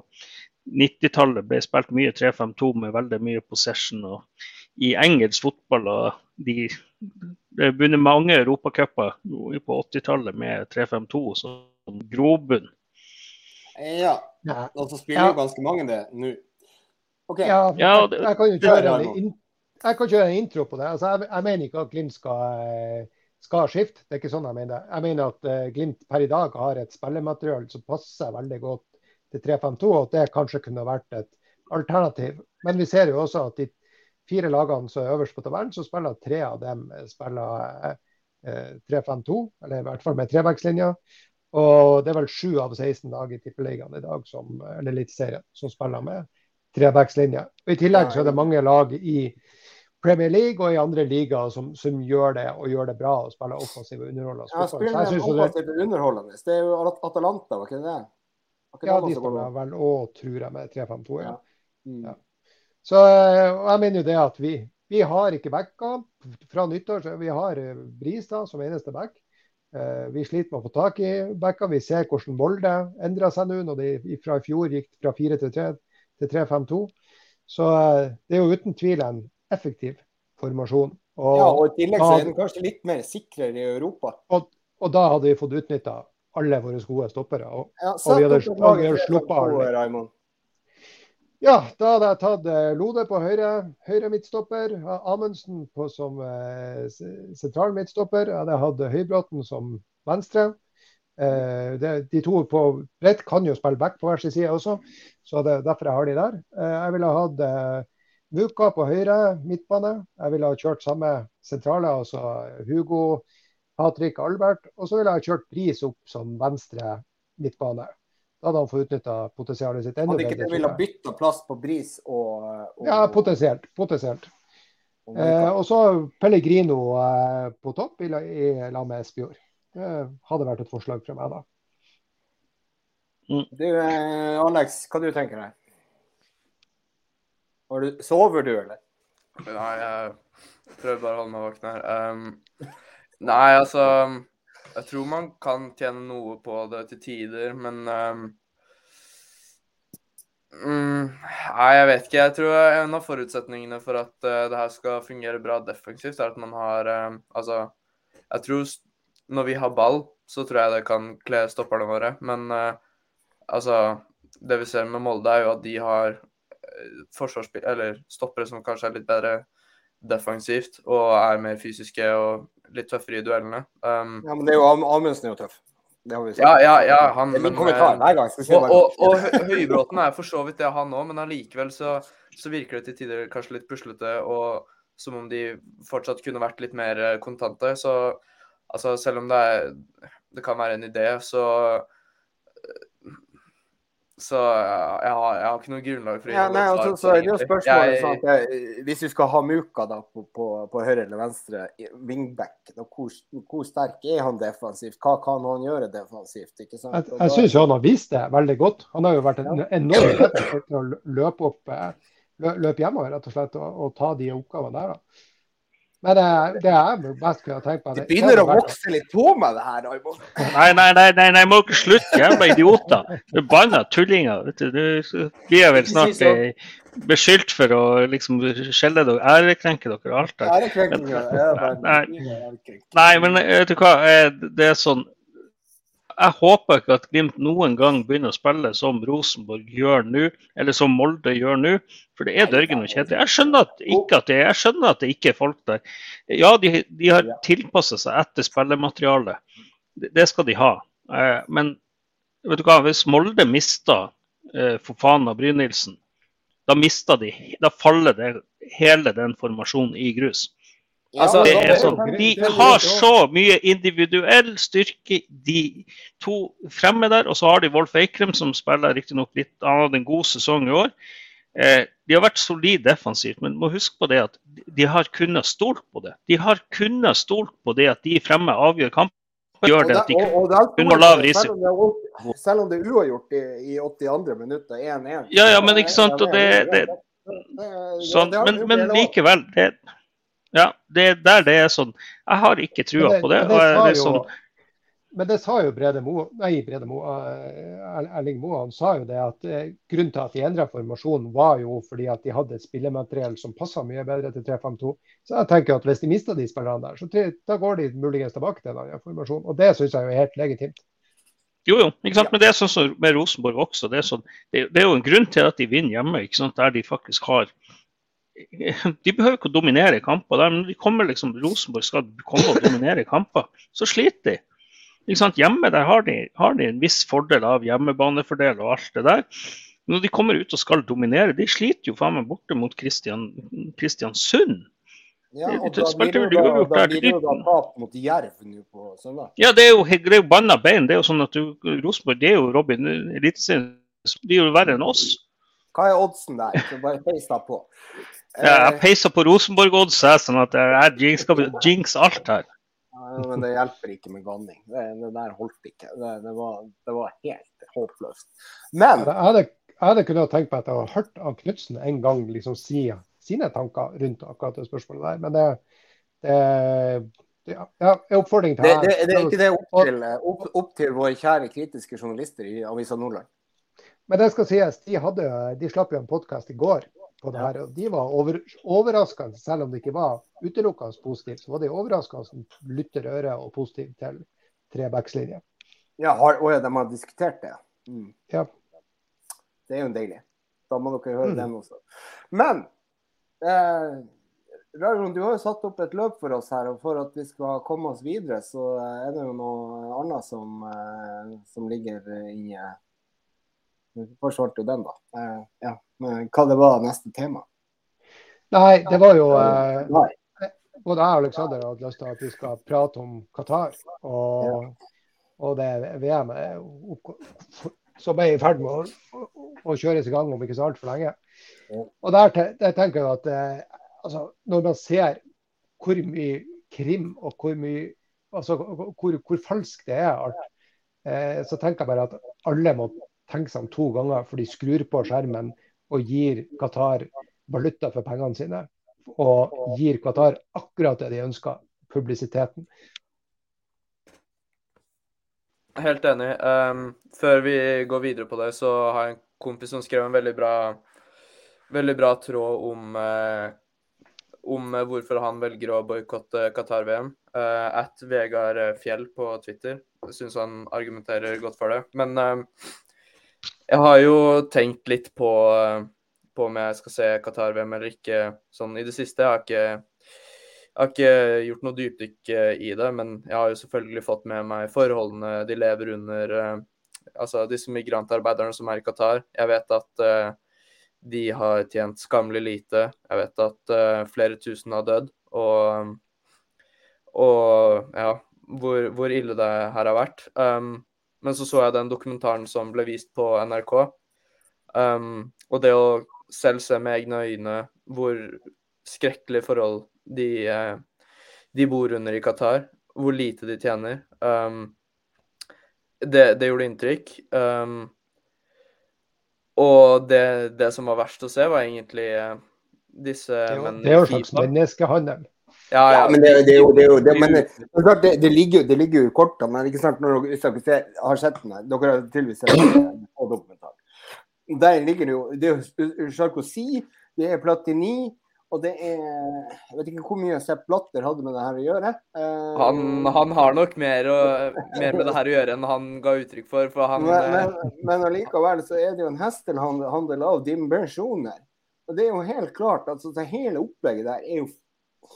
Speaker 1: 90-tallet ble spilt mye 3-5-2 med veldig mye possession. og I engelsk fotball og de det begynner mange europacuper på 80-tallet med 3-5-2 som grobunn.
Speaker 3: Ja,
Speaker 4: Ja.
Speaker 3: og så spiller
Speaker 4: Ja.
Speaker 3: ganske mange det nå. Okay.
Speaker 4: Ja,
Speaker 1: Ja,
Speaker 4: jeg,
Speaker 1: det-
Speaker 4: jeg kan jo
Speaker 3: det
Speaker 4: kjøre en, jeg kan kjøre en intro på det. Altså, jeg, jeg mener ikke at Glimt skal, eh, skal skifte. Det er ikke sånn jeg mener. Jeg mener at eh, Glimt per i dag har et spillemateriale som passer veldig godt til 3-5-2, og at det kanskje kunne vært et alternativ. Men vi ser jo også at de fire lagene som er øverst på tabellen, så spiller tre av dem eh, spiller eh, 3-5-2, eller i hvert fall med trebackslinja. Og det er vel sju av 16 lag i tippeligaen i dag, som, eller Eliteserien, som spiller med trebackslinje. Og I tillegg så er det mange lag i Premier League og i andre ligaer som, som gjør det, og gjør det bra og spiller offensiv og underholdende
Speaker 3: Ja, spiller offensivt underholdende. Det er jo Atalanta, var ikke det
Speaker 4: ja, de spiller vel òg, tror jeg, med 3-5-2. Ja.
Speaker 3: Mm.
Speaker 4: Ja. Så eh, jeg mener jo det at vi, vi har ikke backup fra nyttår. så Vi har eh, Bristad som eneste back. Eh, Vi sliter med å få tak i backup. Vi ser hvordan Molde endra seg nå, når de fra i fjor gikk fra 4 til 3 til 3-5-2. Så eh, det er jo uten tvil en effektiv formasjon. Og,
Speaker 3: Ja, og i tillegg så er den kanskje litt mer sikrere i Europa.
Speaker 4: og da hadde vi fått utnytta alle våre gode stoppere. Og,
Speaker 3: Ja,
Speaker 4: Og vi hadde-
Speaker 3: sett opp et
Speaker 4: og vi
Speaker 3: lag i
Speaker 4: hadde sluppet alle. Ja, da hadde jeg tatt eh, Lode på høyre, høyre midtstopper. Amundsen på som eh, sentral midtstopper. Jeg hadde hatt Høybråten som venstre. Eh, det, de to på bredt kan jo spille back på hver sin side også, så det er derfor jeg har de der. Eh, jeg ville hatt eh, Muka på høyre midtbane. Jeg ville ha kjørt samme sentrale, altså Hugo, Patrick, Albert. Og så ville jeg kjørt Pris opp som venstre midtbane. Da hadde han fått utnytta potensialet sitt enda
Speaker 3: Hadde ikke
Speaker 4: bedre.
Speaker 3: det ville bytta plass på Bris og, og
Speaker 4: Ja, potensielt. potensielt.
Speaker 3: og
Speaker 4: Eh, og så Pellegrino eh, på topp i, la- i lag med Espejord. Det hadde vært et forslag fra meg, da.
Speaker 3: Du, eh, Alex, hva du tenker deg? Du, sover du, eller?
Speaker 2: Nei, jeg prøver bare å holde meg våken her. Um, nei, altså Jeg tror man kan tjene noe på det til tider, men um, Nei, jeg vet ikke. Jeg tror en av forutsetningene for at uh, det her skal fungere bra defensivt, er at man har um, Altså, jeg tror når vi har ball, så tror jeg det kan kle stopperne våre, men uh, altså Det vi ser med Molde, er jo at de har eh, forsvarsspill, eller stoppere som kanskje er litt bedre defensivt og er mer fysiske og litt tøffere i duellene. Um,
Speaker 3: Ja, men det er jo Am- Amundsen er jo tøff. Det har vi sagt.
Speaker 2: ja, ja, ja, han men, eh,
Speaker 3: gang. Vi
Speaker 2: og, og, og Høybråten er for så vidt det, han òg, men allikevel så, så virker det til tider kanskje litt puslete og som om de fortsatt kunne vært litt mer eh, kontante. Så altså, selv om det, er, det kan være en idé, så så jeg, har, jeg har ikke noe grunnlag for å gi
Speaker 3: Ja,
Speaker 2: noe
Speaker 3: nei, altså,
Speaker 2: svar
Speaker 3: så er det jo spørsmålet
Speaker 2: Jeg-
Speaker 3: sånn at jeg, Hvis du skal ha Muka da på, på, på høyre eller venstre wingback, da, hvor, hvor sterk er han defensivt? Hva kan han gjøre defensivt? ikke sant?
Speaker 4: Jeg, jeg syns han har vist det veldig godt. Han har jo vært en enorm effektiv til å løpe opp eh, løpe hjemover rett og slett, og, og ta de oppgavene der. da. Men det, det jeg best kunne tenke meg
Speaker 3: Det begynner å vokse litt på meg, det her. Raymond.
Speaker 1: Nei, nei, nei, nei, nei, må ikke slutte, jævla idioter. Forbanna tullinger. vet du. Nå blir jeg vel snart eh, beskyldt for å liksom skjelle dere, ærekrenke dere og alt der.
Speaker 3: Ærekrenking, ja. Ja,
Speaker 1: Nei. Men eh, vet du hva, eh, det er sånn Jeg håper ikke at Glimt noen gang begynner å spille som Rosenborg gjør nå, eller som Molde gjør nå. For det er dørgende kjedelig. Jeg skjønner at ikke at det, jeg skjønner at det ikke er folk der. Ja, de, de har tilpasset seg etter spillematerialet. Det, det skal de ha. Eh, men vet du hva, hvis Molde mister eh, Fofana Brynildsen, da mister de Da faller det, hele den formasjonen i grus.
Speaker 2: Altså,
Speaker 1: Det sånn, de har så mye individuell styrke, de to fremme der. Og så har de Wolf Eikrem, som spiller riktignok litt Han hadde en god sesong i år. Eh, de har vært solid defensivt, men må huske på det at de har kunnet stolt på det. De har kunnet stolt på det at de fremme avgjør kampen. Gjør det at de
Speaker 3: Og- og- og er-
Speaker 1: lav risiko.
Speaker 3: Selv om det er uavgjort i, i 82. minutt 1-1.
Speaker 1: Ja, ja, men ikke sant, og det- det- Sånn, men, men likevel, det, ja, det er der det er sånn. Jeg har ikke trua på det.
Speaker 4: men
Speaker 1: det, sa
Speaker 4: jo-
Speaker 1: sånn,
Speaker 4: Men det sa jo Brede Mo, nei, Brede Mo, eh, Erling Moe, han sa jo det at eh, grunnen til at de endra formasjonen var jo fordi at de hadde et spillemateriell som passa mye bedre til 3-5-2. Så jeg tenker at hvis de mister de spillerne der, så tre- da går de muligens tilbake til den formasjonen. Og det syns jeg jo er helt legitimt.
Speaker 1: Jo, jo. ikke sant? Men det er sånn som med Rosenborg også. Det er, sånn, det, det er jo en grunn til at de vinner hjemme, ikke sant? der de faktisk har De behøver ikke å dominere kamper. De kommer liksom, Rosenborg skal komme og dominere kamper, så sliter de. Ikke sant? Hjemme der har de, har de en viss fordel av hjemmebanefordel og alt det der. Men når de kommer ut og skal dominere, de sliter jo faen meg borte mot Kristian, Kristiansund.
Speaker 3: Ja, og da blir jo da, da det jo da
Speaker 1: til
Speaker 3: tap mot Jerv nå på søndag.
Speaker 1: Ja, det er jo, det er jo banna bein. Det er jo sånn at du, Rosenborg det er jo Robin Eliteserien. De er jo verre enn oss.
Speaker 3: Hva er oddsen der? Så bare heis deg på.
Speaker 1: Ja, jeg
Speaker 3: Eh,
Speaker 1: peiser på Rosenborg-odds, sånn at jeg jinx, skal jinx alt her.
Speaker 3: Ja, men det hjelper ikke med ganning. Det, det der holdt ikke. Det, det, var, det var helt håpløst. Men
Speaker 4: Jeg hadde, jeg hadde kunnet tenkt meg at jeg har hørt av Knutsen en gang liksom si sine tanker rundt akkurat det spørsmålet der. Men det, det, det ja, oppfordring til
Speaker 3: det,
Speaker 4: her.
Speaker 3: det, det er ikke det opp til, opp, opp til våre kjære kritiske journalister i Avisa Nordland.
Speaker 4: Men det skal sies, de, hadde, de slapp jo en podkast i går på det her. og De var over, overraskende, selv om det ikke var utelukkende positivt, så var de overraskende lytter øre og positive til trebackslinje.
Speaker 3: Ja, har, å ja, de har diskutert det. Mm.
Speaker 4: Ja.
Speaker 3: Det er jo deilig. Da må dere høre
Speaker 4: Mm.
Speaker 3: den også. Men eh, Raymond, du har jo satt opp et løp for oss her, og for at vi skal komme oss videre, så er det jo noe annet som, eh, som ligger inne. Vi forsvarte jo den, da. Eh, ja. Hva det var neste tema?
Speaker 4: Nei, det var jo eh, Både jeg og Aleksander har hatt lyst til at vi skal prate om Qatar og, og det VM som er i ferd med å, å kjøres i gang om ikke så altfor lenge. Og der, der tenker jeg at eh, altså, når man ser hvor mye krim og hvor mye altså, hvor, hvor falsk det er alt, eh, så tenker jeg bare at alle må tenke seg om to ganger for de skrur på skjermen og gir Qatar valuta for pengene sine. Og gir Qatar akkurat det de ønsker, publisiteten.
Speaker 2: Helt enig. Um, før vi går videre på det, så har jeg en kompis som skrev en veldig bra, veldig bra tråd om, uh, om eh, hvorfor han velger å boikotte Qatar-VM. Uh, at Vegard Fjell på Twitter. Jeg syns han argumenterer godt for det. Men jeg har jo tenkt litt på, på om jeg skal se Qatar-VM eller ikke sånn i det siste. Jeg har ikke jeg har ikke gjort noe dypdykk eh, i det, men jeg har jo selvfølgelig fått med meg forholdene de lever under. eh, Altså disse migrantarbeiderne som er i Qatar. Jeg vet at uh, de har tjent skammelig lite. Jeg vet at uh, flere tusen har dødd. Og, og ja, hvor, hvor ille det her har vært. Um, men så så jeg den dokumentaren som ble vist på NRK. Um, og det å selv se med egne øyne hvor skrekkelige forhold de, eh, de bor under i Qatar, hvor lite de tjener. Um, det, det gjorde inntrykk. Um, og det, det, som var verst å se, var egentlig eh, disse mennene
Speaker 4: det er jo en slags menneskehandel.
Speaker 2: Ja,
Speaker 3: Ja, men det, det er jo det, er jo, det, men det, det, er ligger, det ligger jo i kortene. Men ikke sant, når dere, hvis dere har sett den dere har tydeligvis sett den på dokumentar. Der ligger det jo Det er Sarkozy, det er Platini, og det er Jeg vet ikke hvor mye Sepp Blatter hadde med det her å gjøre. Eh,
Speaker 2: Han, han har nok mer, og, mer med det her å gjøre enn han ga uttrykk for, for han
Speaker 3: men,
Speaker 2: eh,
Speaker 3: men, men allikevel så er det jo en hestehandel av dimensjoner. Og det er jo helt klart altså det hele opplegget der er jo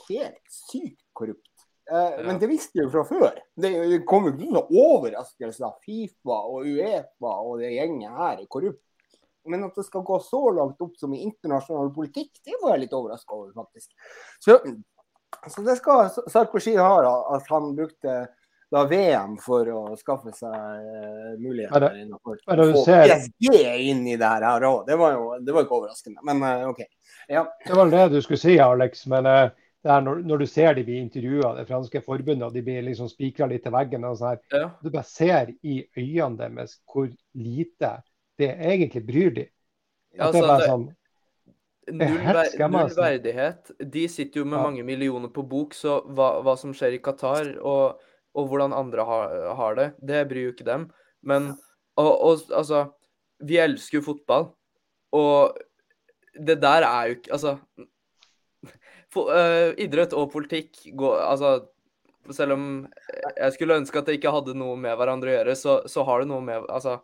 Speaker 3: helt sykt korrupt. Eh, Men det visste vi jo fra før. Det, det kom jo ikke noen overraskelse at Fifa og Uefa og det gjengen her er korrupt. Men at det skal gå så langt opp som i internasjonal politikk, det var jeg litt overraska over, faktisk. Så, så det skal Sarkozy ha, at han brukte da VM for å skaffe seg eh, muligheter
Speaker 4: Men
Speaker 3: innenfor å få
Speaker 4: ser-
Speaker 3: PSG inn i det her òg. Det var jo det var ikke overraskende, men eh, OK. Ja.
Speaker 4: Det var det du skulle si, Alex. Men eh, det er når, når du ser de blir intervjua, det franske forbundet, og de blir liksom spikra litt til veggen, og sånn her,
Speaker 2: ja.
Speaker 4: du bare ser i øynene deres hvor lite det egentlig bryr de.
Speaker 2: Ja,
Speaker 4: At det er
Speaker 2: altså,
Speaker 4: bare sånn
Speaker 2: Null, null verdighet. De sitter jo med
Speaker 4: Ja.
Speaker 2: mange millioner på bok, så hva, hva som skjer i Qatar, og, og hvordan andre har, har det, det bryr jo ikke dem. Men og, og, altså Vi elsker jo fotball, og det der er jo ikke Altså Idrett og politikk går Altså selv om jeg skulle ønske at det ikke hadde noe med hverandre å gjøre, så, så har det noe med Altså,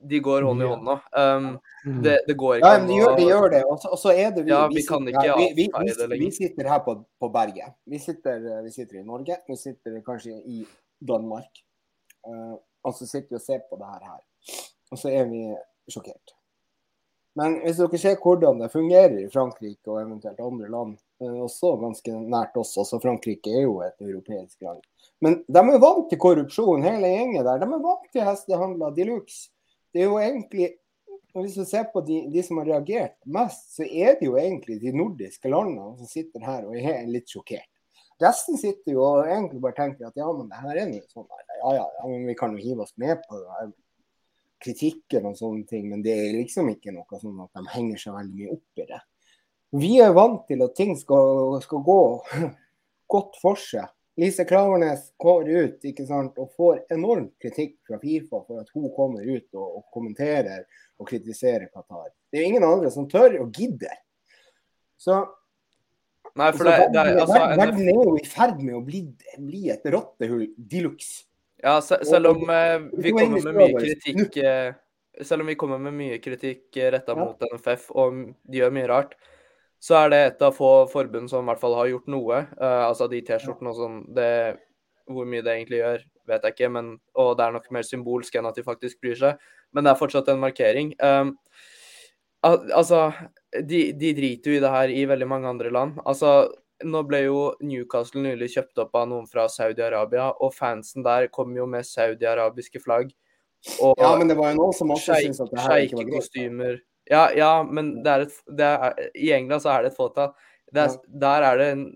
Speaker 2: de går hånd i hånd nå. Um,
Speaker 4: mm.
Speaker 2: det, det går ikke
Speaker 3: Ja, men de gjør, de gjør det. Og så, er det vi.
Speaker 2: Ja, vi kan
Speaker 3: sitter
Speaker 2: ikke
Speaker 3: her- vi, vi,
Speaker 2: avfeie det
Speaker 3: vi,
Speaker 2: lenger.
Speaker 3: vi sitter her på, på berget. Vi sitter, eh, vi sitter i Norge. Vi sitter kanskje i Danmark. Uh, og så sitter vi og ser på det her. her. Og så er vi sjokkert. Men hvis dere ser hvordan det fungerer i Frankrike og eventuelt andre land, eh, også ganske nært oss, altså Frankrike er jo et europeisk land. Men de er vant til korrupsjon, hele gjengen der. De er vant til hestehandler de luxe. Det er jo egentlig Hvis du ser på de, de som har reagert mest, så er det jo egentlig de nordiske landene som sitter her og er litt sjokkert. Resten sitter jo og egentlig bare tenker at ja, men det her er noe sånn ja, ja, ja, men vi kan jo hive oss med på det kritikken og sånne ting, men det er liksom ikke noe sånn at de henger seg veldig mye opp i det. Vi er vant til at ting skal, skal gå godt for seg. Lise Klavernes går ut ikke sant, og får enorm kritikk fra Fifa for at hun kommer ut og, og kommenterer og kritiserer Qatar. Det er ingen andre som tør og gidder. Så
Speaker 2: Nei, for
Speaker 3: så
Speaker 2: det, det er altså
Speaker 3: verden, er jo i ferd med å bli, bli et rottehull de luxe.
Speaker 2: Ja, se, selv om eh, vi kommer med mye kritikk eh, Selv om vi kommer med mye kritikk eh, retta mot NFF, og de gjør mye rart, så er det et av få forbund som i hvert fall har gjort noe. Uh, altså de T-skjortene og sånn. Det, hvor mye det egentlig gjør, vet jeg ikke, men, og det er nok mer symbolsk enn at de faktisk bryr seg. Men det er fortsatt en markering. Um, al altså, de, de driter jo i det her i veldig mange andre land. Altså, nå ble jo Newcastle nylig kjøpt opp av noen fra Saudi-Arabia, og fansen der kom jo med saudi-arabiske flagg. Og
Speaker 3: Ja, men det var jo noen som også syntes at det her ikke var greit.
Speaker 2: Ja, ja, men det et, det er, i England så er det et fåtall. Er, Der er det en,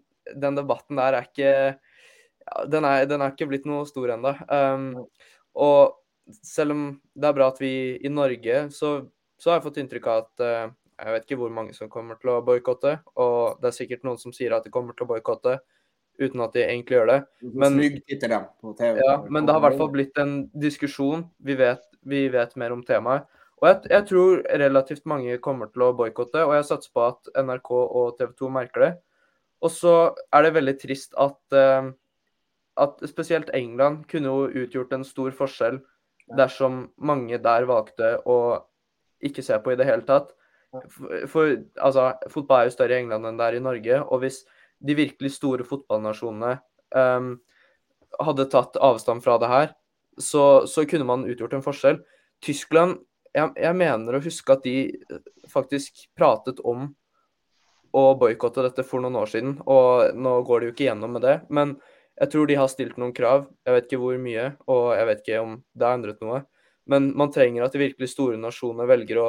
Speaker 2: Den debatten der er ikke ja, den, er, den er ikke blitt noe stor ennå. Um, og selv om det er bra at vi i Norge, så, så har jeg fått inntrykk av at uh, jeg vet ikke hvor mange som kommer til å boikotte, og det er sikkert noen som sier at de kommer til å boikotte uten at de egentlig gjør det. men-. Ja, men det har i hvert fall blitt en diskusjon. Vi vet, vi vet mer om temaet. Og jeg, jeg tror relativt mange kommer til å boikotte, og jeg satser på at NRK og TV 2 merker det. Og så er det veldig trist at, eh, at spesielt England kunne jo utgjort en stor forskjell dersom mange der valgte å ikke se på i det hele tatt. For, for altså, fotball er jo større i England enn det er i Norge, og hvis de virkelig store fotballnasjonene um, hadde tatt avstand fra det her, så, så kunne man utgjort en forskjell. Tyskland, jeg, jeg mener å huske at de eh, faktisk pratet om å boikotte dette for noen år siden, og nå går de jo ikke gjennom med det. Men jeg tror de har stilt noen krav, jeg vet ikke hvor mye, og jeg vet ikke om det har endret noe. Men man trenger at de virkelig store nasjonene velger å,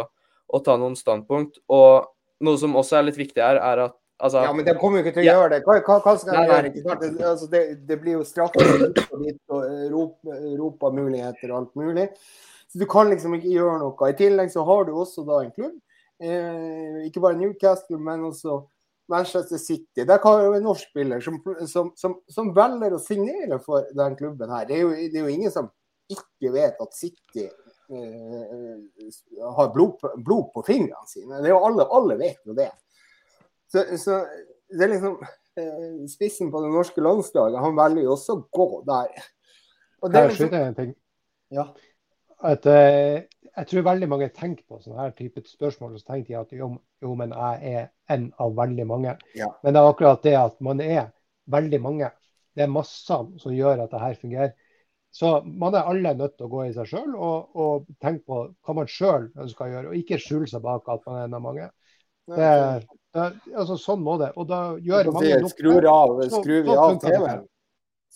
Speaker 2: å ta noen standpunkt. Og noe som også er litt viktig her, er at altså,
Speaker 3: Ja, men de kommer jo ikke til å
Speaker 2: Ja.
Speaker 3: gjøre det. Hva, hva, hva skal
Speaker 2: Nei, nei.
Speaker 3: Det, altså, det, det blir jo straff og, og dit og av muligheter og alt mulig. Så du kan liksom ikke gjøre noe. I tillegg så har du også da en klubb, eh, ikke bare Newcastle, men også Manchester City. Der kan jo en norsk spiller som, som, som, som, velger å signere for den klubben her. Det er, jo, det er jo ingen som ikke vet at City eh, har blod, blod, på fingrene sine. Det er jo alle, alle vet jo det. Så, så det er liksom eh, Spissen på det norske landslaget, han velger jo også å gå der.
Speaker 4: Og det er liksom, en ting.
Speaker 3: Ja.
Speaker 4: At, uh, jeg tror veldig mange tenker på sånne her type spørsmål, og så tenker de at jo, jo, men jeg er en av veldig mange.
Speaker 3: Ja.
Speaker 4: Men det er akkurat det at man er veldig mange. Det er massene som gjør at det her fungerer. Så man er alle nødt til å gå i seg sjøl og, og, tenke på hva man sjøl ønsker å gjøre, og ikke skjule seg bak at man er en av mange. Det, det, altså, sånn må det. Og da gjør mange
Speaker 3: nok Skrur av, skrur vi av TV-en?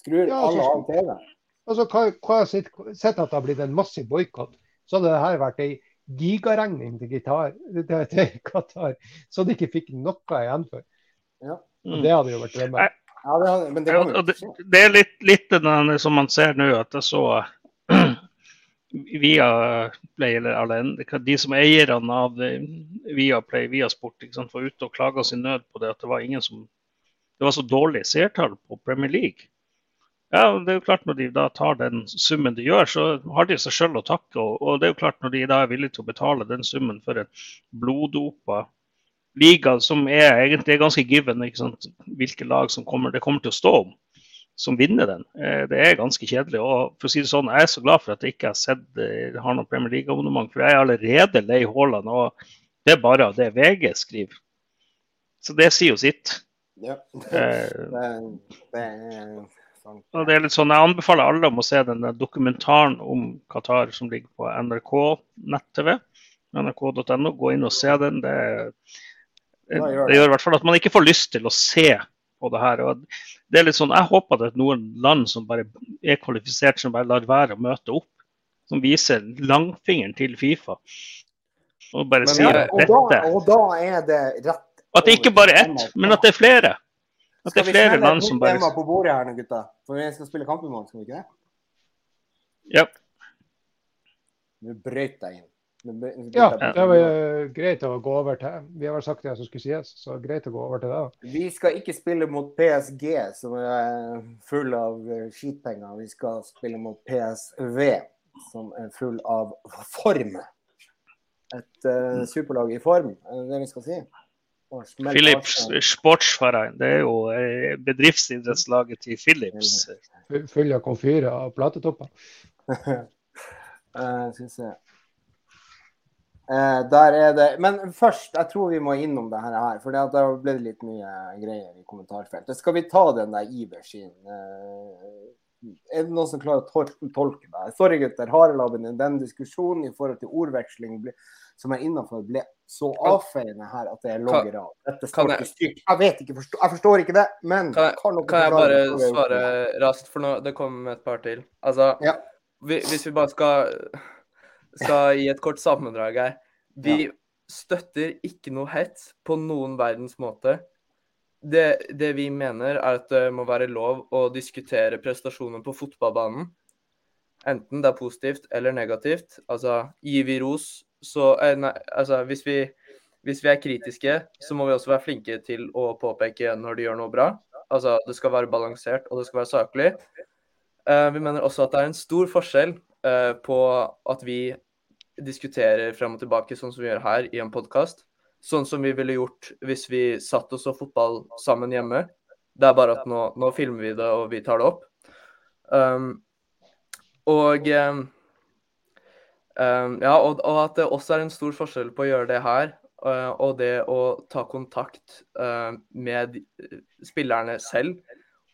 Speaker 3: Skrur alle av TV-en?
Speaker 4: Altså, hva, hva sett, sett at det har blitt en massiv boikott? Så hadde det her vært ei gigaregning til, gitar, til Qatar, så de ikke fikk noe igjen for.
Speaker 3: Ja.
Speaker 4: Og det hadde jo vært drømmen.
Speaker 3: Ja, det, men det,
Speaker 1: ja, det, det, er litt, litt den som man ser nå, at jeg så Viaplay, eller alene, de som er eierne av Viaplay, Viasport, var ute og klaga sin nød på det at det var ingen som det var så dårlig seertall på Premier League. Ja, det er jo klart Når de da tar den summen de gjør, så har de seg selv å takke. Og, det er jo klart når de da er villige til å betale den summen for en bloddopa liga, som er egentlig ganske given ikke sant? hvilke lag som kommer, det kommer til å stå om, som vinner den. Eh, det er ganske kjedelig. og for å si det sånn, Jeg er så glad for at jeg ikke har sett eh, har noe Premier League-abonnement, for jeg er allerede lei Haaland. og Det er bare det VG skriver. Så det sier jo sitt.
Speaker 3: Ja.
Speaker 1: Eh,
Speaker 3: det, det er
Speaker 1: og det er litt sånn, Jeg anbefaler alle om å se den dokumentaren om Qatar som ligger på NRK nett-TV. nrk.no. Gå inn og se den. Det, det, det gjør i hvert fall at man ikke får lyst til å se på det her. Og det er litt sånn, Jeg håper det er noen land som bare er kvalifisert, som bare lar være å møte opp. Som viser langfingeren til Fifa. Og bare men, sier
Speaker 3: og dette. Da, og da er det rett
Speaker 1: At det ikke bare er ett, men at det er flere. At det er flere land som bare
Speaker 3: Skal vi på bordet her nå, gutta? For vi skal spille kamp i morgen, skal vi ikke det?
Speaker 1: Ja.
Speaker 3: Nå brøt jeg inn.
Speaker 4: Ja, det var greit å gå over til. Vi har vel sagt det som skulle sies, så greit å gå over til det.
Speaker 3: Vi skal ikke spille mot PSG, som er full av eh, skitpenger. Vi skal spille mot PSV, som er full av form. Et uh, superlag i form, er det det vi skal si?
Speaker 1: Philips Sportsverein, det er jo eh, bedriftsidrettslaget til Philips.
Speaker 4: Full av komfyrer og platetopper.
Speaker 3: uh, skal vi se. Uh, der er det Men først, jeg tror vi må innom det her. For det ble litt mye greier i kommentarfeltet. Skal vi ta den der Iver sin uh, Er det noen som klarer å tolke det? Sorry, gutter. Harelabben, den diskusjonen i forhold til ordveksling som er innafor, ble så avfeiende her at det er logger av. Dette står ikke styrt. Jeg vet ikke, forstår, jeg forstår ikke det, men
Speaker 2: Kan jeg, kan kan jeg bare svare raskt, for nå, det kommer et par til. Altså,
Speaker 3: ja.
Speaker 2: hvis vi bare skal, skal gi et kort sammendrag her. Vi ja. støtter ikke noe hets på noen verdens måte. Det, det, vi mener, er at det må være lov å diskutere prestasjoner på fotballbanen. Enten det er positivt eller negativt. Altså, gir vi ros, så eh, nei, altså, hvis vi, hvis vi er kritiske, så må vi også være flinke til å påpeke når de gjør noe bra. Altså, det skal være balansert, og det skal være saklig. Uh, vi mener også at det er en stor forskjell uh, på at vi diskuterer frem og tilbake, sånn som vi gjør her i en podkast. Sånn som vi ville gjort hvis vi satt og så fotball sammen hjemme. Det er bare at nå, nå filmer vi det, og vi tar det opp. Um, og um, Um, ja, og, og, at det også er en stor forskjell på å gjøre det her uh, og det å ta kontakt uh, med spillerne selv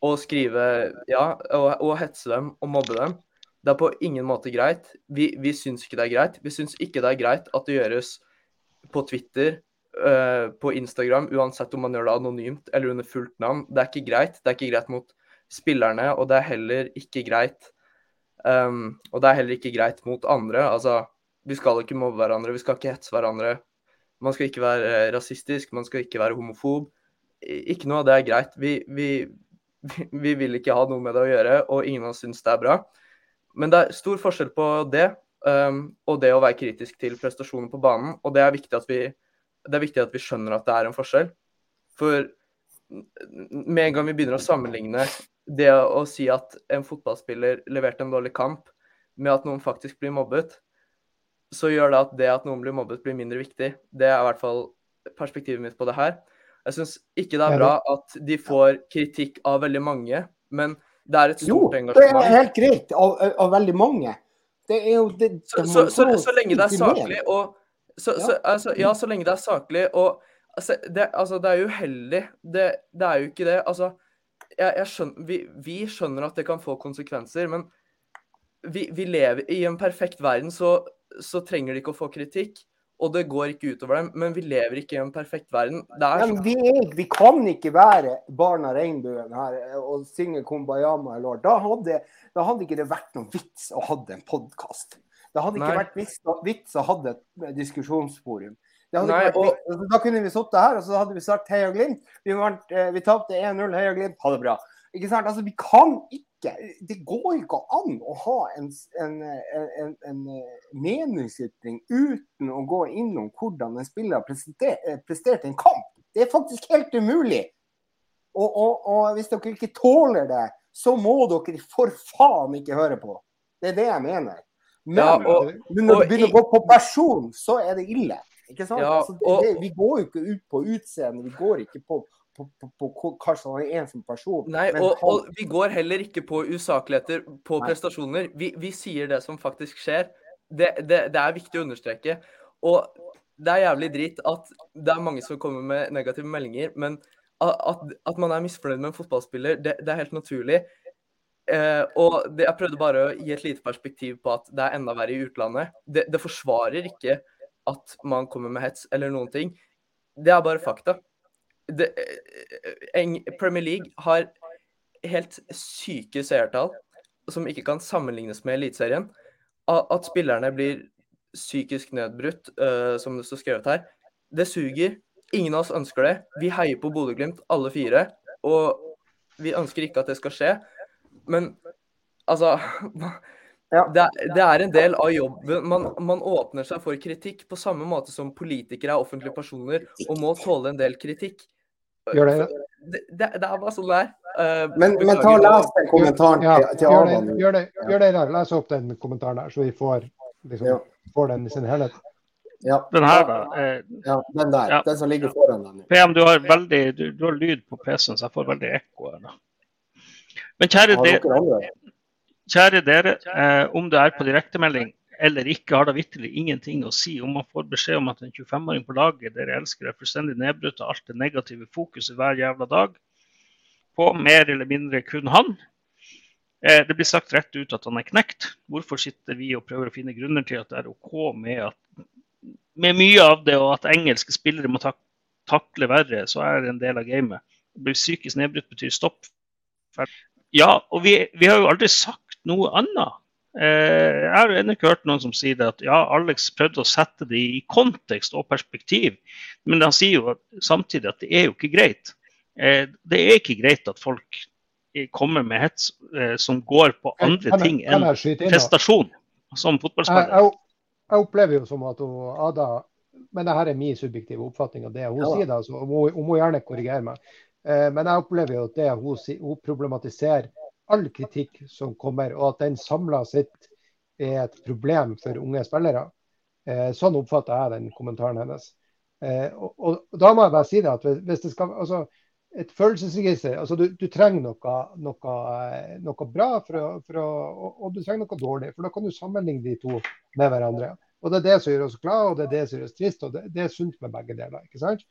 Speaker 2: og skrive Ja, og, og, hetse dem og mobbe dem. Det er på ingen måte greit. Vi, vi syns ikke det er greit. Vi syns ikke det er greit at det gjøres på Twitter, uh, på Instagram, uansett om man gjør det anonymt eller under fullt navn. Det er ikke greit. Det er ikke greit mot spillerne, og det er heller ikke greit Um, og det er heller ikke greit mot andre. Altså, vi skal ikke mobbe hverandre, vi skal ikke hetse hverandre. Man skal ikke være eh, rasistisk, man skal ikke være homofob. Ikke noe av det er greit. Vi, vi, vi vil ikke ha noe med det å gjøre, og ingen av oss syns det er bra. Men det er stor forskjell på det um, og det å være kritisk til prestasjonen på banen. Og det er, vi, det er viktig at vi skjønner at det er en forskjell. For med en gang vi begynner å sammenligne det å si at en fotballspiller leverte en dårlig kamp, med at noen faktisk blir mobbet, så gjør det at det at noen blir mobbet, blir mindre viktig. Det er i hvert fall perspektivet mitt på det her. Jeg syns ikke det er bra at de får kritikk av veldig mange, men det er et stort engasjement.
Speaker 3: Jo, det er helt greit av, av veldig mange. Det er jo det,
Speaker 2: så, så, så, så, lenge det er saklig og altså, Ja, så lenge det er saklig og altså, det, altså, det er jo uheldig. Det, det, er jo ikke det. Altså, jeg, jeg skjønner, vi, vi, skjønner at det kan få konsekvenser, men vi, vi lever i en perfekt verden, så, så trenger de ikke å få kritikk. Og det går ikke utover dem, men vi lever ikke i en perfekt verden.
Speaker 3: Ja, vi, vi, kan ikke være barna regnbuen her og synge 'Kumbayama' eller da hadde, da hadde ikke det vært noen vits å ha en podkast. Det hadde ikke Nei. vært vits, vits å ha et diskusjonsforum. Nei, og... da kunne vi sittet her og så hadde vi sagt Heia Glimt. Vi, eh, vi tapte 1-0, Heia Glimt, ha det bra. Ikke sant? Altså, vi kan ikke Det går ikke an å ha en, en, en, en meningsytring uten å gå innom hvordan en spiller eh, prestert en kamp. Det er faktisk helt umulig. Og, og, og, hvis dere ikke tåler det, så må dere for faen ikke høre på. Det er det jeg mener. Men ja, og, når du begynner å gå på person, så er det ille. Ikke sant? Ja, altså, det, det, vi går jo ikke ut på utseende, vi går ikke på, på, på, på hva som er en som person.
Speaker 2: Nei, og, og, vi går heller ikke på usakligheter på Nei. prestasjoner. Vi, vi, sier det som faktisk skjer. Det, det, det, er viktig å understreke. Og det er jævlig drit at det er mange som kommer med negative meldinger, men at, at man er misfornøyd med en fotballspiller, det, er helt naturlig. Eh, og det, jeg prøvde bare å gi et lite perspektiv på at det er enda verre i utlandet. Det, det forsvarer ikke at man kommer med hets eller noen ting. Det er bare fakta. Det, en, Premier League har helt syke seertall som ikke kan sammenlignes med Eliteserien. At spillerne blir psykisk nedbrutt, uh, som det står skrevet her, det suger. Ingen av oss ønsker det. Vi heier på Bodø-Glimt, alle fire. Og vi ønsker ikke at det skal skje. Men altså Ja. Det, det, er en del av jobben. Man, man, åpner seg for kritikk på samme måte som politikere er offentlige personer og må tåle en del kritikk.
Speaker 4: Gjør det,
Speaker 2: ja. det, det, det er bare sånn det er. Uh,
Speaker 3: men, men, ta og les den kommentaren ja, til, til
Speaker 4: gjør Gjør det, gjør det, gjør Les opp den kommentaren der, så vi får, liksom, ja. får den i sin helhet.
Speaker 3: Ja.
Speaker 1: Den her, da. Eh,
Speaker 3: ja, den der. Ja. Den som ligger foran den.
Speaker 1: PM, du har, veldig, du, du har lyd på PC-en, så jeg får veldig ekko her. da. Men kjære, dere, Kjære dere, eh, om du er på direktemelding eller ikke, har da vitterlig ingenting å si om man får beskjed om at en 25-åring på laget dere elsker, er fullstendig nedbrutt av alt det negative fokuset hver jævla dag på mer eller mindre kun han. Eh, det blir sagt rett ut at han er knekt. Hvorfor sitter vi og prøver å finne grunner til at det er OK med, at, med mye av det, og at engelske spillere må tak takle verre, så er det en del av gamet. Å bli psykisk nedbrutt betyr stopp. Ja, og vi, vi har jo aldri sagt noe annet. Eh, jeg har ennå ikke hørt noen som sier det at ja, Alex prøvde å sette det i kontekst og perspektiv, men han sier jo samtidig at det er jo ikke greit. Eh, det er ikke greit at folk kommer med hets eh, som går på andre ting enn prestasjon som fotballspiller.
Speaker 4: Jeg, jeg, jeg, opplever jo som at Ada Men dette er min subjektive oppfatning av det hun ja. sier. Da, så hun, hun, må gjerne korrigere meg. Men jeg opplever jo at det hun, hun problematiserer all kritikk som kommer, og at den samla sett er et problem for unge spillere. Eh, sånn oppfatter jeg den kommentaren hennes. Eh, og, og, Da må jeg bare si det at hvis det skal altså et følelsesregister altså du, du trenger noe, noe, noe bra for å, for å, og, du trenger noe dårlig. for Da kan du sammenligne de to med hverandre. Og Det er det som gjør oss glad og det er det som gjør oss trist. og Det, det er sunt med begge deler. ikke sant?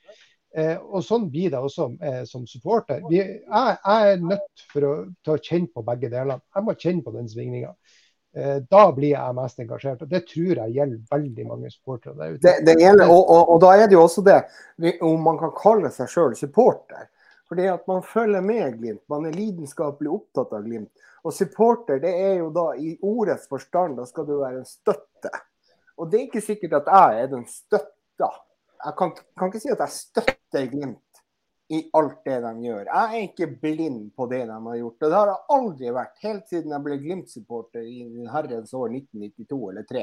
Speaker 4: Eh, og Sånn blir det også eh, som supporter. Vi, jeg, jeg, er nødt for å, til å kjenne på begge delene. Jeg må kjenne på den svingninga. Eh, da blir jeg mest engasjert. og Det tror jeg gjelder veldig mange supportere.
Speaker 3: Det, det gjelder, og, og, og, da er det jo også det om man kan kalle seg sjøl supporter. Fordi at man følger med Glimt. Man er lidenskapelig opptatt av Glimt. Og supporter, det er jo da i ordets forstand, da skal du være en støtte. Og det er ikke sikkert at jeg er den støtta jeg kan, kan, ikke si at jeg støtter Glimt. i alt det de gjør. Jeg er ikke blind på det de har gjort. Og det har jeg aldri vært, helt siden jeg ble Glimt-supporter i herrens år 1992 eller 3.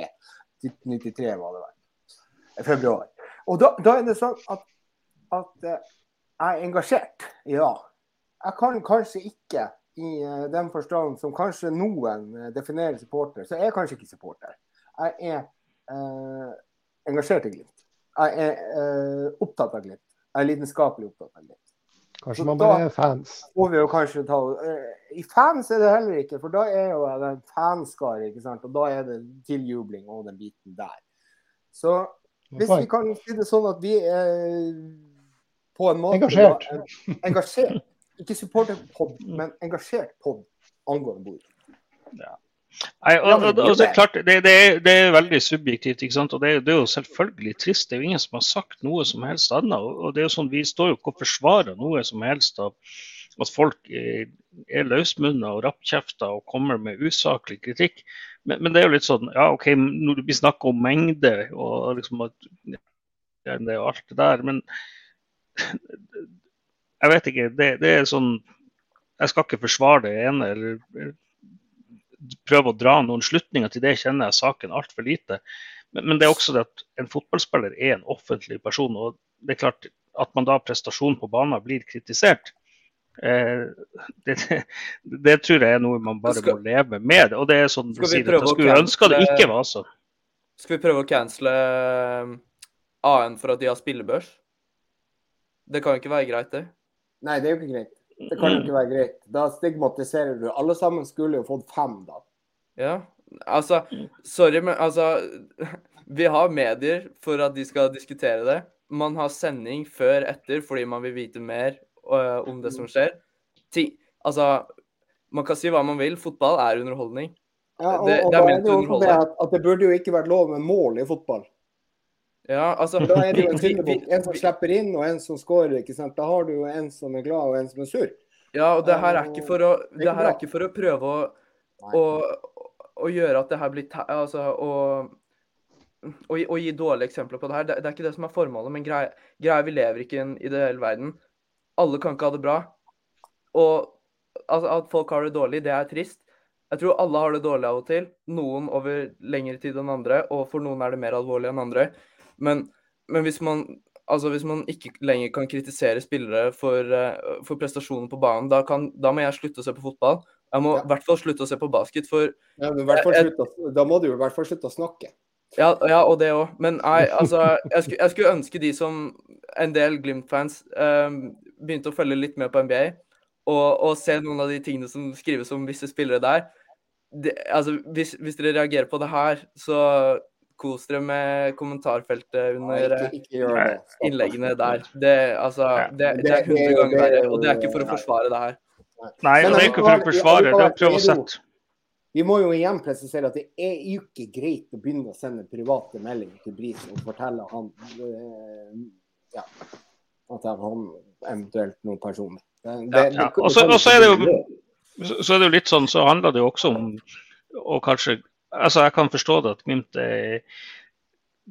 Speaker 3: 1993 var det vel. Februar. Og da, da er det sånn at, at uh, jeg er engasjert, ja. Jeg kan kanskje ikke i uh, den forstand som kanskje noen uh, definerer supporter, så er jeg kanskje ikke supporter. Jeg er engasjert i Glimt. Jeg er opptatt av Glimt. Jeg er lidenskapelig opptatt av Glimt.
Speaker 4: Kanskje man bare er fans?
Speaker 3: Må vi jo kanskje ta, uh, I fans er det heller ikke, for da er jo jeg en fanskare. ikke sant? Og da er det tiljubling og den biten der. Så hvis vi kan si det sånn at vi er på en måte
Speaker 4: Engasjert.
Speaker 3: Da, engasjert. Ikke supporterpod, men engasjert pod angående bord.
Speaker 1: Ja. Nei, og, og, og, det, klart, det, det, er, det, er, veldig subjektivt. ikke sant? og det, det, er jo selvfølgelig trist. Det er jo ingen som har sagt noe som helst annet. og det er jo sånn, Vi står jo ikke og forsvarer noe som helst av at folk er, er løsmunna og rappkjefta og kommer med usaklig kritikk. Men, men, det er jo litt sånn ja OK, når det blir snakk om mengde og liksom at det er alt det der, men jeg vet ikke. Det, det er sånn Jeg skal ikke forsvare det ene eller prøve å dra noen slutninger til det, kjenner jeg saken altfor lite. Men, men, det er også det at en fotballspiller er en offentlig person. og det er klart At man da prestasjon på banen blir kritisert, eh, det, det, det, tror jeg er noe man bare skal, må leve med. og det er sånn du sier, Jeg skulle ønske det ikke var sånn.
Speaker 2: Skal vi prøve å cancele eh, AN for at de har spillebørs? Det kan jo ikke være greit, det.
Speaker 3: Nei, det er jo ikke greit. Det kan jo ikke være greit. Da stigmatiserer du. Alle sammen skulle jo fått fem, da.
Speaker 2: Ja, altså Sorry, men altså Vi har medier for at de skal diskutere det. Man har sending før etter fordi man vil vite mer uh, om det som skjer. Ti, altså Man kan si hva man vil. Fotball er underholdning.
Speaker 3: Ja, og, det, det er ment å underholde. At, at det burde jo ikke vært lov med mål i fotball.
Speaker 2: Ja, altså,
Speaker 3: da er det jo en syndebukk. En som slipper inn, og en som scorer. ikke sant? Da har du jo en som er glad, og en som er sur.
Speaker 2: Ja, og det her er ikke for å, det her er ikke for å prøve å, å, å gjøre at det her blir Altså å, å, å gi dårlige eksempler på det her. Det, det, er ikke det som er formålet, men greia, grei, vi lever ikke i en ideell verden. Alle kan ikke ha det bra. Og altså, at folk har det dårlig, det er trist. Jeg tror alle har det dårlig av og til. Noen over lengre tid enn andre, og for noen er det mer alvorlig enn andre. Men, men hvis, man, altså hvis man ikke lenger kan kritisere spillere for, uh, for prestasjoner på banen, da, kan, da, må jeg slutte å se på fotball. Jeg må i ja. hvert fall slutte å se på basket, for
Speaker 3: ja, slutte, Da må du i hvert fall slutte å snakke.
Speaker 2: Ja, ja og det òg. Men nei, altså, jeg skulle, jeg skulle, ønske de som en del Glimt-fans um, begynte å følge litt med på NBA, og, og, se noen av de tingene som skrives om visse spillere der. Det, altså, hvis, hvis, dere reagerer på det her, så kos dere med kommentarfeltet under ikke, ikke eh, innleggene der. Det, altså, det, det er 100 ganger verre, og det er ikke for å forsvare det her.
Speaker 1: Nei, det er ikke for å forsvare, det er prøv å sette
Speaker 3: vi må jo igjen presisere at det er jo ikke greit å begynne å sende private meldinger til Bris og fortelle han øh, ja, at han eventuelt noen personer.
Speaker 1: Det, ja, ja. Og så er det jo så er det jo litt sånn, så handler det jo også om å kanskje altså Jeg kan forstå det at Glimt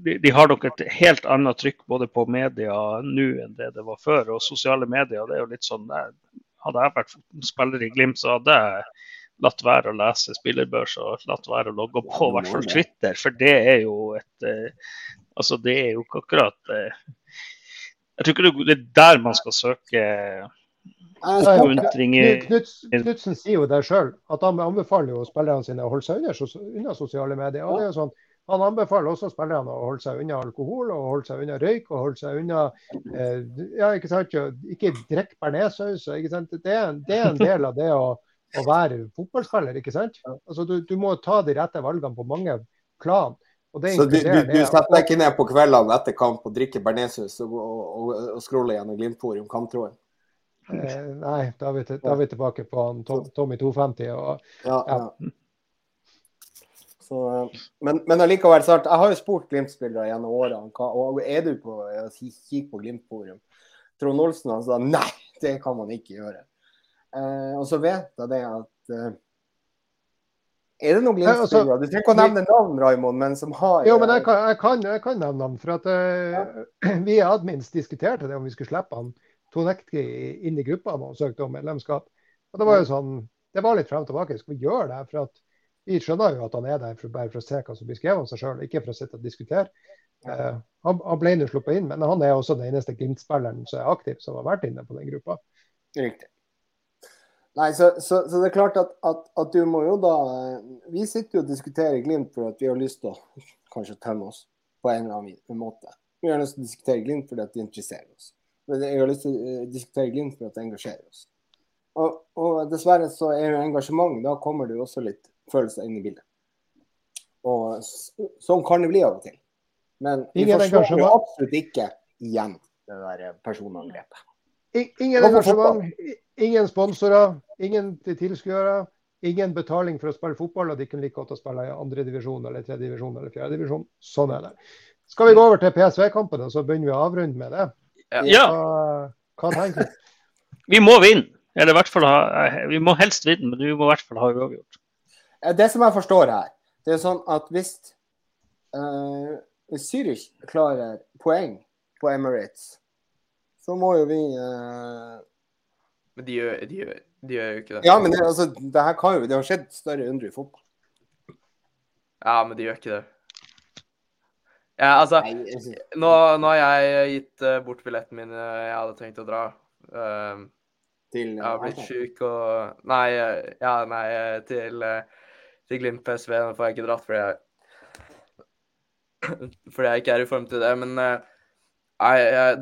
Speaker 1: de, de, har nok et helt annet trykk både på media nå enn det det var før. Og sosiale medier, det er jo litt sånn Hadde jeg vært spiller i Glimt, så hadde jeg latt være å lese spillerbørs og latt være å logge på i hvert fall Twitter. For det er jo et eh, Altså, det er jo ikke akkurat eh, Jeg tror ikke det er der man skal søke
Speaker 4: Knutsen sier jo det sjøl, at han anbefaler jo spillerne sine å holde seg unna, unna sosiale medier. Og det er sånn, han anbefaler også spillerne å holde seg unna alkohol, og holde seg unna røyk og holde seg unna eh, ja, ikke sant, ikke drikk bearnéssaus. Det, det, er en del av det å, å være fotballspiller. ikke sant? Altså, du, du, må ta de rette valgene på mange plan.
Speaker 3: så du, du, du setter deg ikke ned på kveldene etter kamp og drikker bearnéssaus og, og, og, og scroller gjennom Glimt-forum, kamptråden?
Speaker 4: Eh, nei, da er, vi, da er, vi, tilbake på han, Tom, Tommy 250. Og, ja, ja.
Speaker 3: Så, men, men allikevel, så jeg har jo spurt Glimt-spillere gjennom årene og er du på kikk på Glimt-forum. Trond Olsen han sa nei, det kan man ikke gjøre. Eh, og så vet jeg det at eh, er det noen Glimt-spillere? Altså, du trenger ikke å nevne navn, Raimond, men som har
Speaker 4: Jo, men jeg kan, jeg kan, jeg kan nevne navn. For at ja. vi hadde minst diskutert det om vi skulle slippe han Tonekti inn i gruppa han søkte om medlemskap. Og Det var jo sånn, det var litt frem og tilbake. Skal vi gjøre det? For at vi skjønner jo at han er der for, bare for å se hva som blir skrevet om seg sjøl, ikke for å sitte og diskutere. Eh, han, han, ble nå sluppet inn, men han er også den eneste Glimt-spilleren som er aktiv, som har vært inne på den gruppa.
Speaker 3: Riktig. Nei, så, så, så, det er klart at, at, at, du må jo da Vi sitter jo og diskuterer Glimt for at vi har lyst til å kanskje tømme oss på en eller annen måte. Vi har lyst til å diskutere Glimt fordi at det interesserer oss. Vi har lyst til å eh, diskutere Glimt for at det engasjerer oss. Og, og, dessverre så er jo engasjement, da kommer det jo også litt følelser inn i bildet. Og sånn kan det bli av og til. Men vi forstår jo absolutt ikke igjen det der personangrepet.
Speaker 4: Ingen engasjement, ingen sponsorer, ingen tilskuere. Ingen betaling for å spille fotball, og de kunne like godt å spille i andredivisjon eller tredjedivisjon eller fjerdedivisjon. Sånn er det. Skal vi gå over til PSV-kampene, så begynner vi å avrunde med det?
Speaker 1: Ja.
Speaker 4: Hva, tenker du?
Speaker 1: Vi må vinne. Eller i hvert fall ha, vi må helst vinne, men vi må i hvert fall ha uavgjort.
Speaker 3: Det som jeg forstår her, det er sånn at hvis uh, Zürich klarer poeng på Emirates, så må jo vi uh...
Speaker 2: Men de gjør, de, gjør, de gjør, jo ikke det.
Speaker 3: Ja, men det, altså, det her kan jo Det har skjedd større under i fotball.
Speaker 2: Ja, men de gjør ikke det. Ja, altså nå, nå, har jeg gitt uh, bort billetten min jeg hadde tenkt å dra. Um, til Jeg har blitt sjuk og Nei, ja, nei til, til Glimt PSV. Nå får jeg ikke dratt fordi jeg fordi jeg ikke er i form til det. Men uh,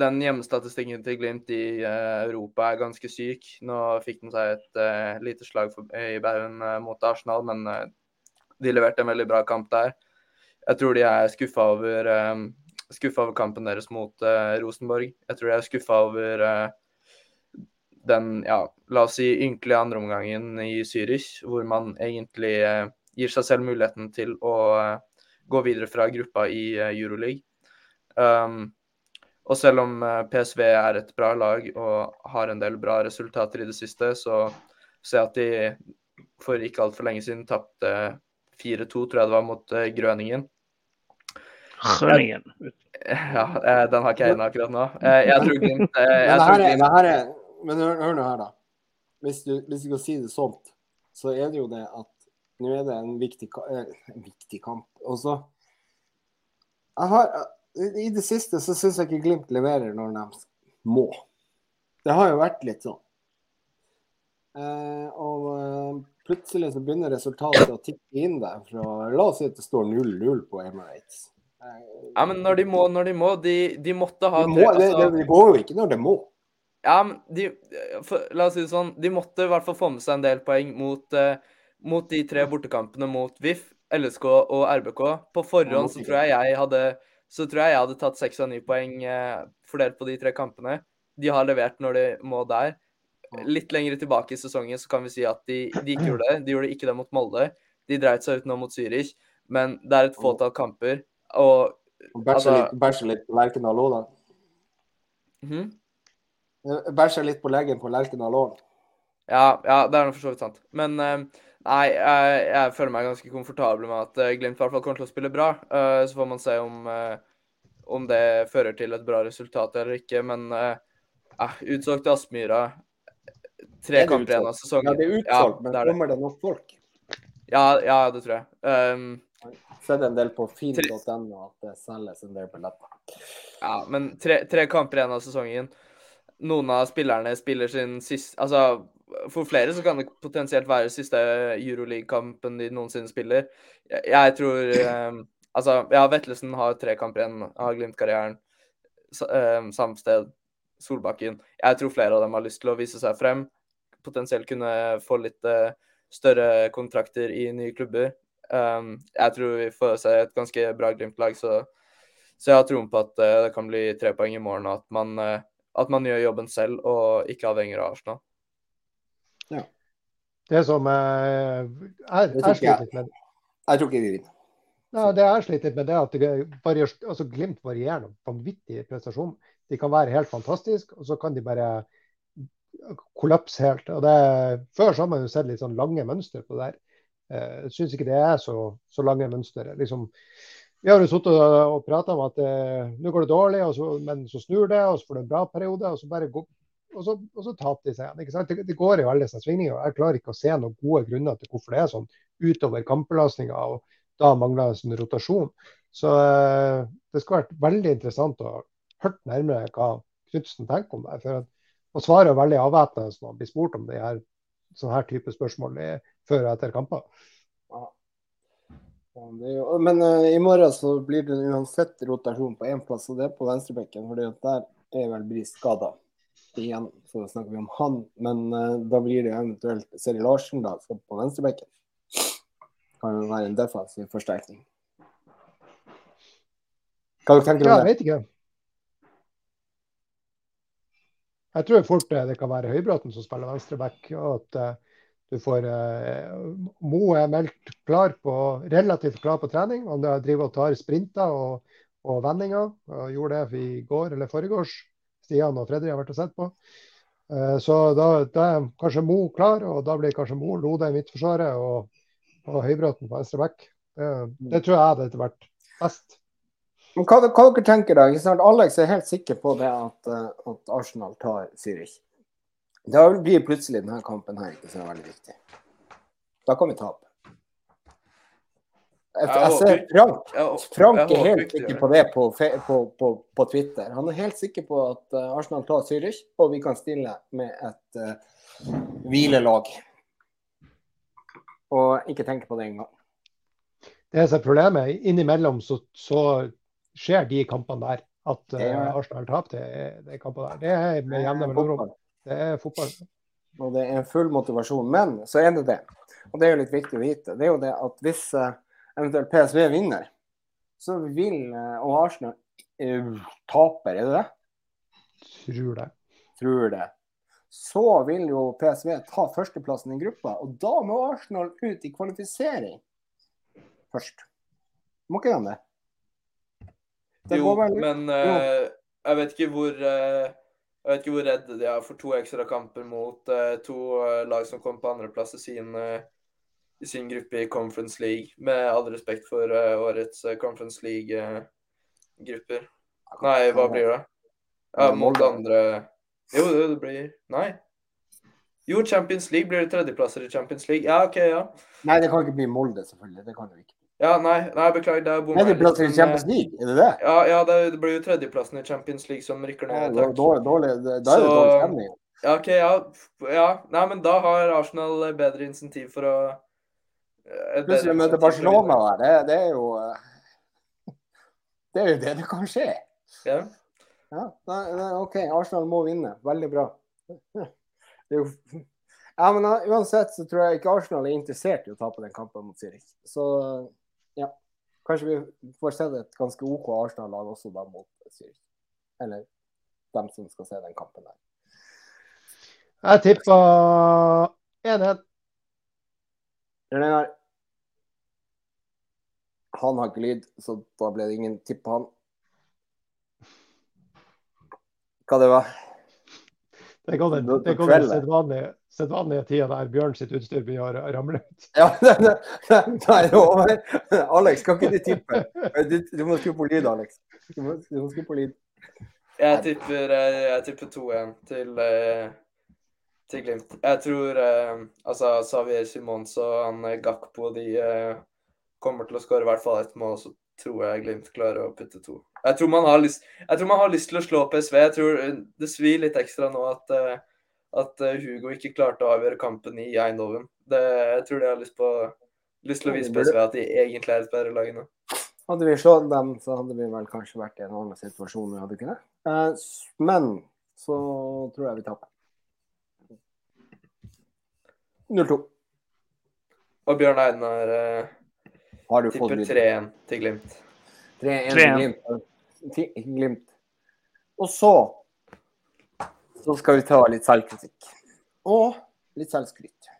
Speaker 2: den hjemmestatistikken til Glimt i uh, Europa er ganske syk. Nå fikk den seg et uh, lite slag for, i baugen mot Arsenal, men de leverte en veldig bra kamp der. Jeg tror de er skuffa over, over, kampen deres mot Rosenborg. Jeg tror de er skuffa over den, ja, la oss si ynkelige andreomgangen i Zürich, hvor man egentlig gir seg selv muligheten til å gå videre fra gruppa i Euroleague. Um, og selv om eh, PSV er et bra lag og har en del bra resultater i det siste, så ser jeg at de for ikke altfor lenge siden tapte 4-2, tror jeg det var, mot Grøningen.
Speaker 1: Grøningen.
Speaker 2: Ja, eh, den har ikke jeg inne akkurat nå. Jeg tror Glimt
Speaker 3: Men hør, hør nå her, da. Hvis du, hvis du kan si det sånn, så er det jo det at nå er det en viktig, en viktig kamp. Og så Jeg har i det siste så syns jeg ikke Glimt leverer når de må. Det har jo vært litt sånn. Eh, og eh, plutselig så begynner resultatet å tikke inn der. Fra, la oss si at det står 0-0 på Emirates.
Speaker 2: Ja, men når de må, når de må. De, de måtte ha
Speaker 3: de må, det, det, det, går jo ikke når de må.
Speaker 2: Ja, men de, for, La oss si det sånn. De måtte i hvert fall få med seg en del poeng mot, uh, mot de tre bortekampene mot VIF, LSK og RBK. På forhånd så tror jeg jeg hadde så tror jeg jeg hadde tatt seks av ni poeng uh, fordelt på de tre kampene. De har levert når de må der. Litt lenger tilbake i sesongen så kan vi si at de, de ikke gjorde det. De gjorde ikke det mot Molde. De dreit seg ut nå mot Zürich. Men det er et fåtall kamper. Og
Speaker 3: Bæsja altså, litt på Lerkendal òg, da.
Speaker 2: Mm?
Speaker 3: Bæsja litt på leggen på Lerkendal òg.
Speaker 2: Ja, ja, det er for så vidt sant. Men uh, nei, jeg, jeg, føler meg ganske komfortabel med at uh, Glimt i hvert fall kommer til å spille bra. Uh, så får man se om, om, det fører til et bra resultat eller ikke. Men uh, utsolgt til Aspmyra. Tre kamper igjen av sesongen.
Speaker 3: Ja, det er utsolgt, ja, men det er kommer det nok folk?
Speaker 2: Ja, ja det tror jeg. Um,
Speaker 3: Sett en del på finn.no at det selges en del billetter.
Speaker 2: Ja, men tre, tre kamper igjen av sesongen. Noen av spillerne spiller sin siste Altså, for flere så kan det potensielt være siste Euroleague-kampen de noensinne spiller. Jeg, jeg tror um, Altså, ja, Vetlesen har tre kamper igjen av Glimt-karrieren. Um, sted Solbakken. Jeg tror flere av dem har lyst til å vise seg frem. Potensielt kunne få litt uh, større kontrakter i nye klubber. Um, jeg tror vi får se et ganske bra Glimt-lag, så, så, jeg har troen på at uh, det kan bli tre poeng i morgen, og at man, uh, at man gjør jobben selv og ikke avhenger av Arsenal.
Speaker 3: Ja.
Speaker 4: Det som er, er, er sliter med
Speaker 3: Jeg tror ikke vi vinner.
Speaker 4: Ja, det jeg slitt litt med, det er at det varier, altså Glimt varierer noen vanvittige prestasjon. De kan være helt fantastiske, og så kan de bare kollapse helt. Og det, før så har man jo sett litt sånn lange mønster på det der. Eh, jeg syns ikke det er så, så lange mønstre. Liksom, vi har jo sittet og, prata om at eh, nå går det dårlig, så, men så snur det, og så får det en bra periode. og så bare går, og så, og så taper de seg igjen. Det, det går i alle disse svingninger. og Jeg klarer ikke å se noen gode grunner til hvorfor det er sånn utover kampbelastninga, og da mangler det en rotasjon. Så eh, det skulle vært veldig interessant å hørt nærmere hva Knutsen tenker om det. for og svarer veldig avvæpnende når man blir spurt om det her, sånne her type spørsmål i, før og etter kamper.
Speaker 3: Ja. Men uh, i morgen så blir det uansett rotasjon på én plass, og det er på venstrebekken. For der er vel Bris skada. Igjen så snakker vi om han, men uh, da blir det eventuelt Seri Larsen da, på venstrebekken. Kan jo være en defensiv forsterkning. Hva tenker du
Speaker 4: ja,
Speaker 3: om det?
Speaker 4: Jeg vet ikke. Jeg tror fort det kan være Høybråten som spiller venstreback. og at du får uh, Mo er meldt klar på, relativt klar på trening. Han driver og tar sprinter og, og vendinger. og Gjorde det i går eller foregårs. Stian og Fredrik har vært og sett på. Uh, så da, da, er kanskje Mo klar, og da blir kanskje Mo Lode i midtforsvaret og, og Høybråten på venstre back. Det, det tror jeg hadde vært best.
Speaker 3: Men hva, hva dere tenker da? Alex er helt sikker på det at, eh, at Arsenal tar Zürich. Da blir plutselig denne kampen her ikke så veldig viktig. Da kan vi tape. Jeg, jeg ser Frank, Frank er helt sikker på det på, på, på, på, Twitter. Han er helt sikker på at eh, Arsenal tar Zürich, og vi kan stille med et uh, hvilelag. Og ikke tenke på det engang.
Speaker 4: Det som er problemet, innimellom så, så skjer de kampene der. At uh, Arsenal taper de, de kampene der. Det er med jevne mellomrom. Det er fotball.
Speaker 3: Og det er full motivasjon. Men så er det det, og det er jo litt viktig å vite, det er jo det at hvis uh, eventuelt PSV vinner, så vil uh, og Arsenal taper, er det det?
Speaker 4: Tror det.
Speaker 3: Tror det. Så vil jo PSV ta førsteplassen i gruppa, og da må Arsenal ut i kvalifisering først. Må ikke de det?
Speaker 2: jo, men uh, jeg vet ikke hvor uh, jeg vet ikke hvor redde de er for to ekstra kamper mot uh, to lag som kom på andreplass i sin, i sin gruppe i Conference League. Med all respekt for årets Conference League-grupper. Nei, hva blir det? Ja, mot andre Jo, det blir Nei. Jo, Champions League blir det tredjeplasser i Champions League. Ja, OK, ja.
Speaker 3: Nei, det kan ikke bli Molde, selvfølgelig. Det kan det ikke.
Speaker 2: Ja, nei, nei beklager. Det er bomma.
Speaker 3: Tredjeplassen i Champions League, er det det?
Speaker 2: Ja, ja det, det, blir jo tredjeplassen i Champions League som rykker ned.
Speaker 3: Ja, dårlig, dårlig, da er det dårlig stemning.
Speaker 2: Ja, OK, ja. ja. Nei, men da har Arsenal bedre insentiv for å
Speaker 3: Plutselig møte Barcelona der, det, det, er jo Det er jo det det kan skje.
Speaker 2: Ja.
Speaker 3: ja OK, Arsenal må vinne. Veldig bra. Det er jo ja, men Uansett så tror jeg ikke Arsenal er interessert i å tape den kampen mot Zürich. Så ja. Kanskje vi får se et ganske OK Arsenal-lag også da mot Zürich. Eller dem som skal se den kampen der.
Speaker 4: Jeg tippa 1-1.
Speaker 3: Han har ikke lyd, så da ble det ingen tipp på han. Hva det var?
Speaker 4: Det går den, det går den sedvanlige, sedvanlige tida der Bjørn sitt utstyr begynner å ramle ut.
Speaker 3: Ja, det, det, det er over. Alex, kan ikke du tippe? Du, du må skru på lyd, Alex. Du må, du må skru på lyd.
Speaker 2: Jeg tipper, eh, jeg tipper 2-1 til, eh, til Glimt. Jeg tror eh, altså Xavier Simons og han Gakpo de kommer til å skåre i hvert fall ett mål. Så tror jeg Glimt klarer å putte to. Jeg tror, man har lyst, jeg tror man har lyst til å slå PSV. Jeg tror Det svir litt ekstra nå at, at eh, Hugo ikke klarte å avgjøre kampen i Eindhoven. Det, jeg tror de har lyst, på, lyst til å vise PSV at de egentlig er et bedre lag nå.
Speaker 3: Hadde vi slått dem, så hadde vi vel kanskje vært i en annen situasjon. Hadde ikke det? Eh, men så tror jeg vi taper. 0-2.
Speaker 2: Og Bjørn Einar eh, Tipper 3-1 til Glimt.
Speaker 3: 3-1 til Glimt. Glimt. Og så så skal vi ta litt selvkritikk. Og litt selvskryt.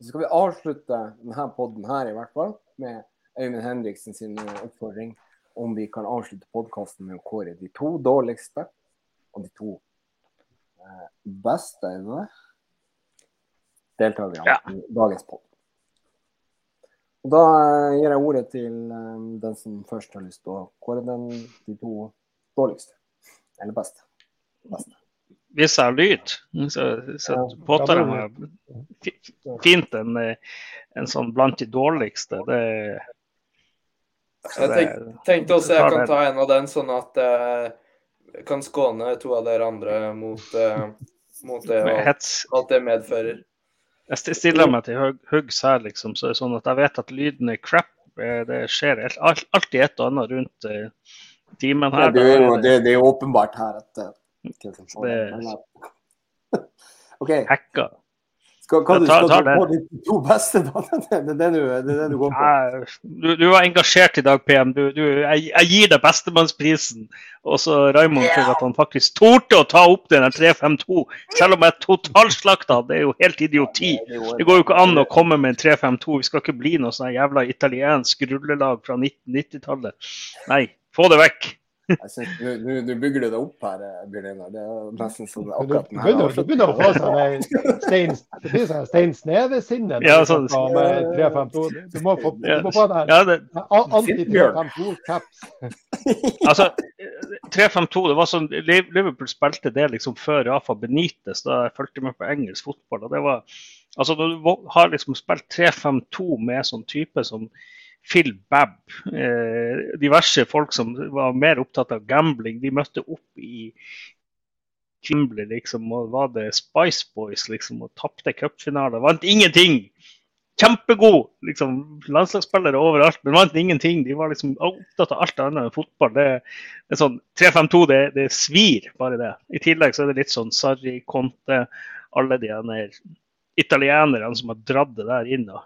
Speaker 3: Så skal vi avslutte denne poden her, i hvert fall, med Øyvind Henriksen sin oppfordring om vi kan avslutte podkasten med å kåre de to dårligste og de to eh, beste, er? Deltakerne ja. i dagens pod. Da eh, gir jeg ordet til eh, den som først har lyst til å kåre den, de to dårligste. Eller beste. beste.
Speaker 1: Hvis jeg har lyd, så, så påtar jeg meg fint en, en sånn blant de dårligste. Det,
Speaker 2: jeg tenk, tenkte også jeg kan ta en av den, sånn at jeg uh, kan skåne to av dere andre mot, uh, mot det og alt det medfører.
Speaker 1: Jeg stiller meg til huggs her, liksom, så det er sånn at jeg vet at lyden er crap. Eh, det skjer alltid et og annet rundt timen her.
Speaker 3: Det er, jo, det, det er jo åpenbart her at
Speaker 1: det,
Speaker 3: okay.
Speaker 1: Hacka.
Speaker 3: Skal, kan du, skal du få de to beste? Det er det du, du går på?
Speaker 1: Du, du, var engasjert i dag, PM. Du, jeg, jeg, gir deg bestemannsprisen. Og så Raymond for at han faktisk torde å ta opp den 352, selv om jeg totalslakta. Det er jo helt idioti. Det går jo ikke an å komme med en 352. Vi skal ikke bli noe sånn jævla italiensk rullelag fra 1990-tallet. Nei, få det vekk.
Speaker 3: Nå bygger du deg opp her, Bjørn Einar. Det er nesten sånn akkurat
Speaker 4: den her. Du begynner å få sånn stein, blir sånn Sneve-sinne.
Speaker 1: Ja, sånn,
Speaker 4: med 352. Du må få, du må få den
Speaker 1: ja, det,
Speaker 4: anti-352-caps.
Speaker 1: altså, 352, det var sånn Liverpool spilte det liksom før Rafa Benitez, da jeg fulgte med på engelsk fotball. og det var altså Når du har liksom spilt 352 med sånn type som Phil Babb. Eh, diverse folk som var mer opptatt av gambling. De møtte opp i Kimble, liksom, og var det Spice Boys, liksom, og tapte cupfinale. Vant ingenting! Kjempegod! liksom, Landslagsspillere overalt, men vant ingenting. De var liksom opptatt av alt annet enn fotball. Det, det er sånn 3-5-2, det, det, svir, bare det. I tillegg så er det litt sånn Sarri, Conte, alle de italienerne som har dratt det der inn. og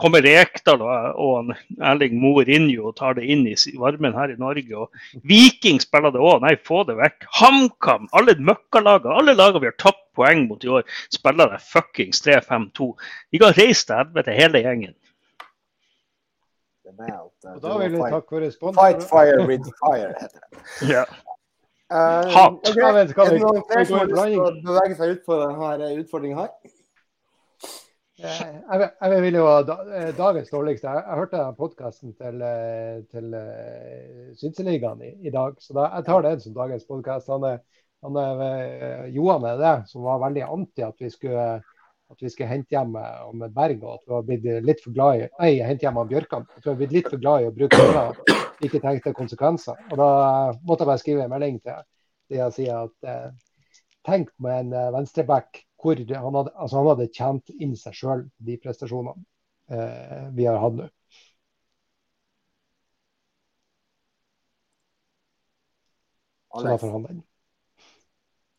Speaker 1: kommer Rekdal og, Erling Mourinho og tar det inn i varmen her i Norge. og Viking spiller det òg, nei, få det vekk. HamKam, alle møkkalagene, alle lagene vi har tapt poeng mot i år, spiller det fuckings 3-5-2. De kan reise til helvete, hele gjengen.
Speaker 4: Og da vil jeg takke for responsen.
Speaker 3: Fight fire with fire, heter det.
Speaker 1: Ja.
Speaker 3: Uh,
Speaker 1: Hat.
Speaker 3: Okay. Er det noen flere som har lyst til å bevege seg ut på denne utfordringen her?
Speaker 4: Eh, jeg, jeg vil jo da, Dagens dårligste Jeg, jeg hørte podkasten til, eh, til Synseligaen i, i, dag, så da, jeg tar den som dagens podkast. Han, han, Johan er det, som var veldig anti at vi skulle, at vi skulle hente hjem med Berg, og at vi var blitt litt for glad i Nei, hente hjem av Bjørkan. At vi var blitt litt for glad i å bruke penger, ikke tenkte konsekvenser. Og Da måtte jeg bare skrive en melding til de og si at tenk med en venstreback hvor han hadde, altså han hadde tjent inn seg sjøl de prestasjonene eh, vi har hatt nå.
Speaker 3: Alex. Så han den.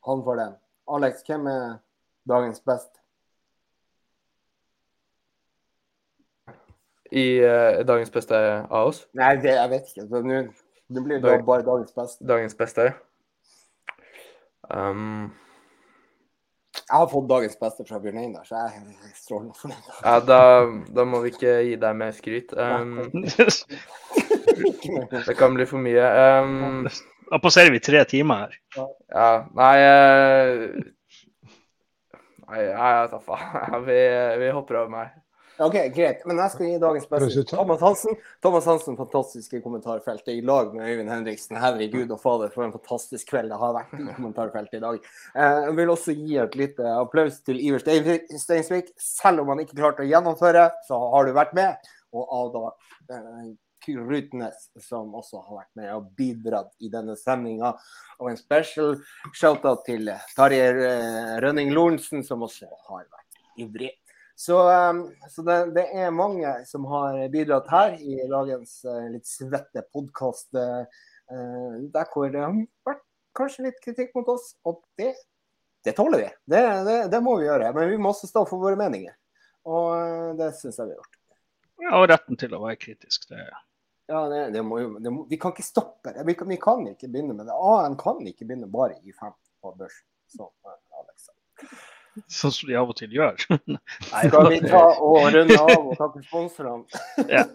Speaker 3: Han får den. Alex, hvem er dagens best?
Speaker 2: I uh, dagens beste av oss?
Speaker 3: Nei, det, jeg vet ikke. Nå blir det bare dagens beste.
Speaker 2: Dagens beste? Um,
Speaker 3: jeg har fått dagens beste fra Bjørn Einar, så jeg er strålende fornøyd.
Speaker 2: Ja, da, da, må vi ikke gi deg mer skryt. Um, det kan bli for mye. Um,
Speaker 1: da passerer vi tre timer her.
Speaker 2: Ja, nei uh, Nei, jeg tar faen. Vi, vi hopper over meg.
Speaker 3: Ok, Greit. Men jeg skal gi dagens beste Thomas Hansen. Thomas Hansen, fantastiske kommentarfeltet i lag med Øyvind Henriksen. Herregud og fader, for en fantastisk kveld det har vært i kommentarfeltet i dag. Eh, jeg vil også gi et lite applaus til Iver Steinsvik. Selv om han ikke klarte å gjennomføre, så har du vært med. Og Ada eh, Rutnes, som også har vært med og bidratt i denne sendinga. Og en special shout-out til Tarjei Rønning Lorentzen, som også har vært ivrig. Så, um, så det, det, er mange som har bidratt her i dagens uh, litt svette podkast. Uh, uh, der hvor det har vært kanskje litt kritikk mot oss, og det, det tåler vi. Det, det, det, må vi gjøre. Men vi må også stå for våre meninger. Og det syns jeg vi har gjort.
Speaker 1: Ja, og retten til å være kritisk. det
Speaker 3: ja, det, må jo, må, Vi kan ikke stoppe det. Vi kan, vi kan, ikke begynne med det. AN kan ikke begynne bare i fem på børs, som Alex sa.
Speaker 1: Sånn som de av og til gjør.
Speaker 3: Nei, Skal vi ta og runde av og takke sponsorene? ja.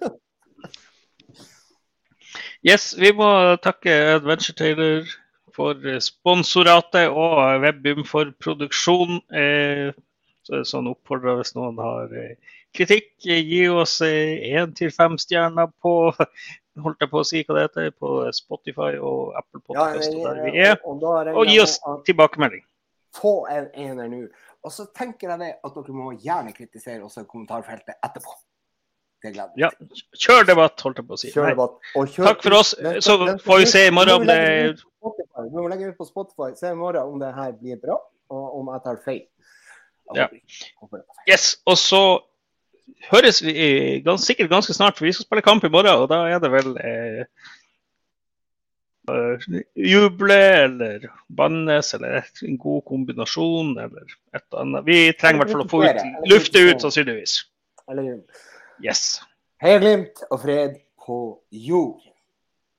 Speaker 1: Yes, vi må takke Adventure Taylor for sponsoratet og Webum for produksjon. Eh, så er sånn oppfordrer hvis noen har eh, kritikk, gi oss én eh, til fem stjerner på holdt jeg på å si hva det heter, på Spotify og Apple Podcast, ja, der vi er. Og gi oss tilbakemelding.
Speaker 3: Få en ener nå. Og så tenker jeg det at dere må gjerne kritisere også i kommentarfeltet etterpå. Det gleder jeg
Speaker 1: Ja,
Speaker 3: meg til.
Speaker 1: kjør debatt, holdt jeg på å si.
Speaker 3: Kjør debatt. Og kjør-
Speaker 1: Takk for oss. Så får vi se i morgen om det.
Speaker 3: Vi må legge ut på Spotify. Se i morgen om det her blir bra, og om jeg tar feil.
Speaker 1: Ja. Yes, og så høres vi gans, sikkert ganske snart, for vi skal spille kamp i morgen, og da er det vel eh, eh, juble eller bannes eller en god kombinasjon eller et eller annet. Vi trenger i hvert fall å få ut, lufte ut, sannsynligvis.
Speaker 3: Eller
Speaker 1: Yes.
Speaker 3: Heia Glimt og fred på jord.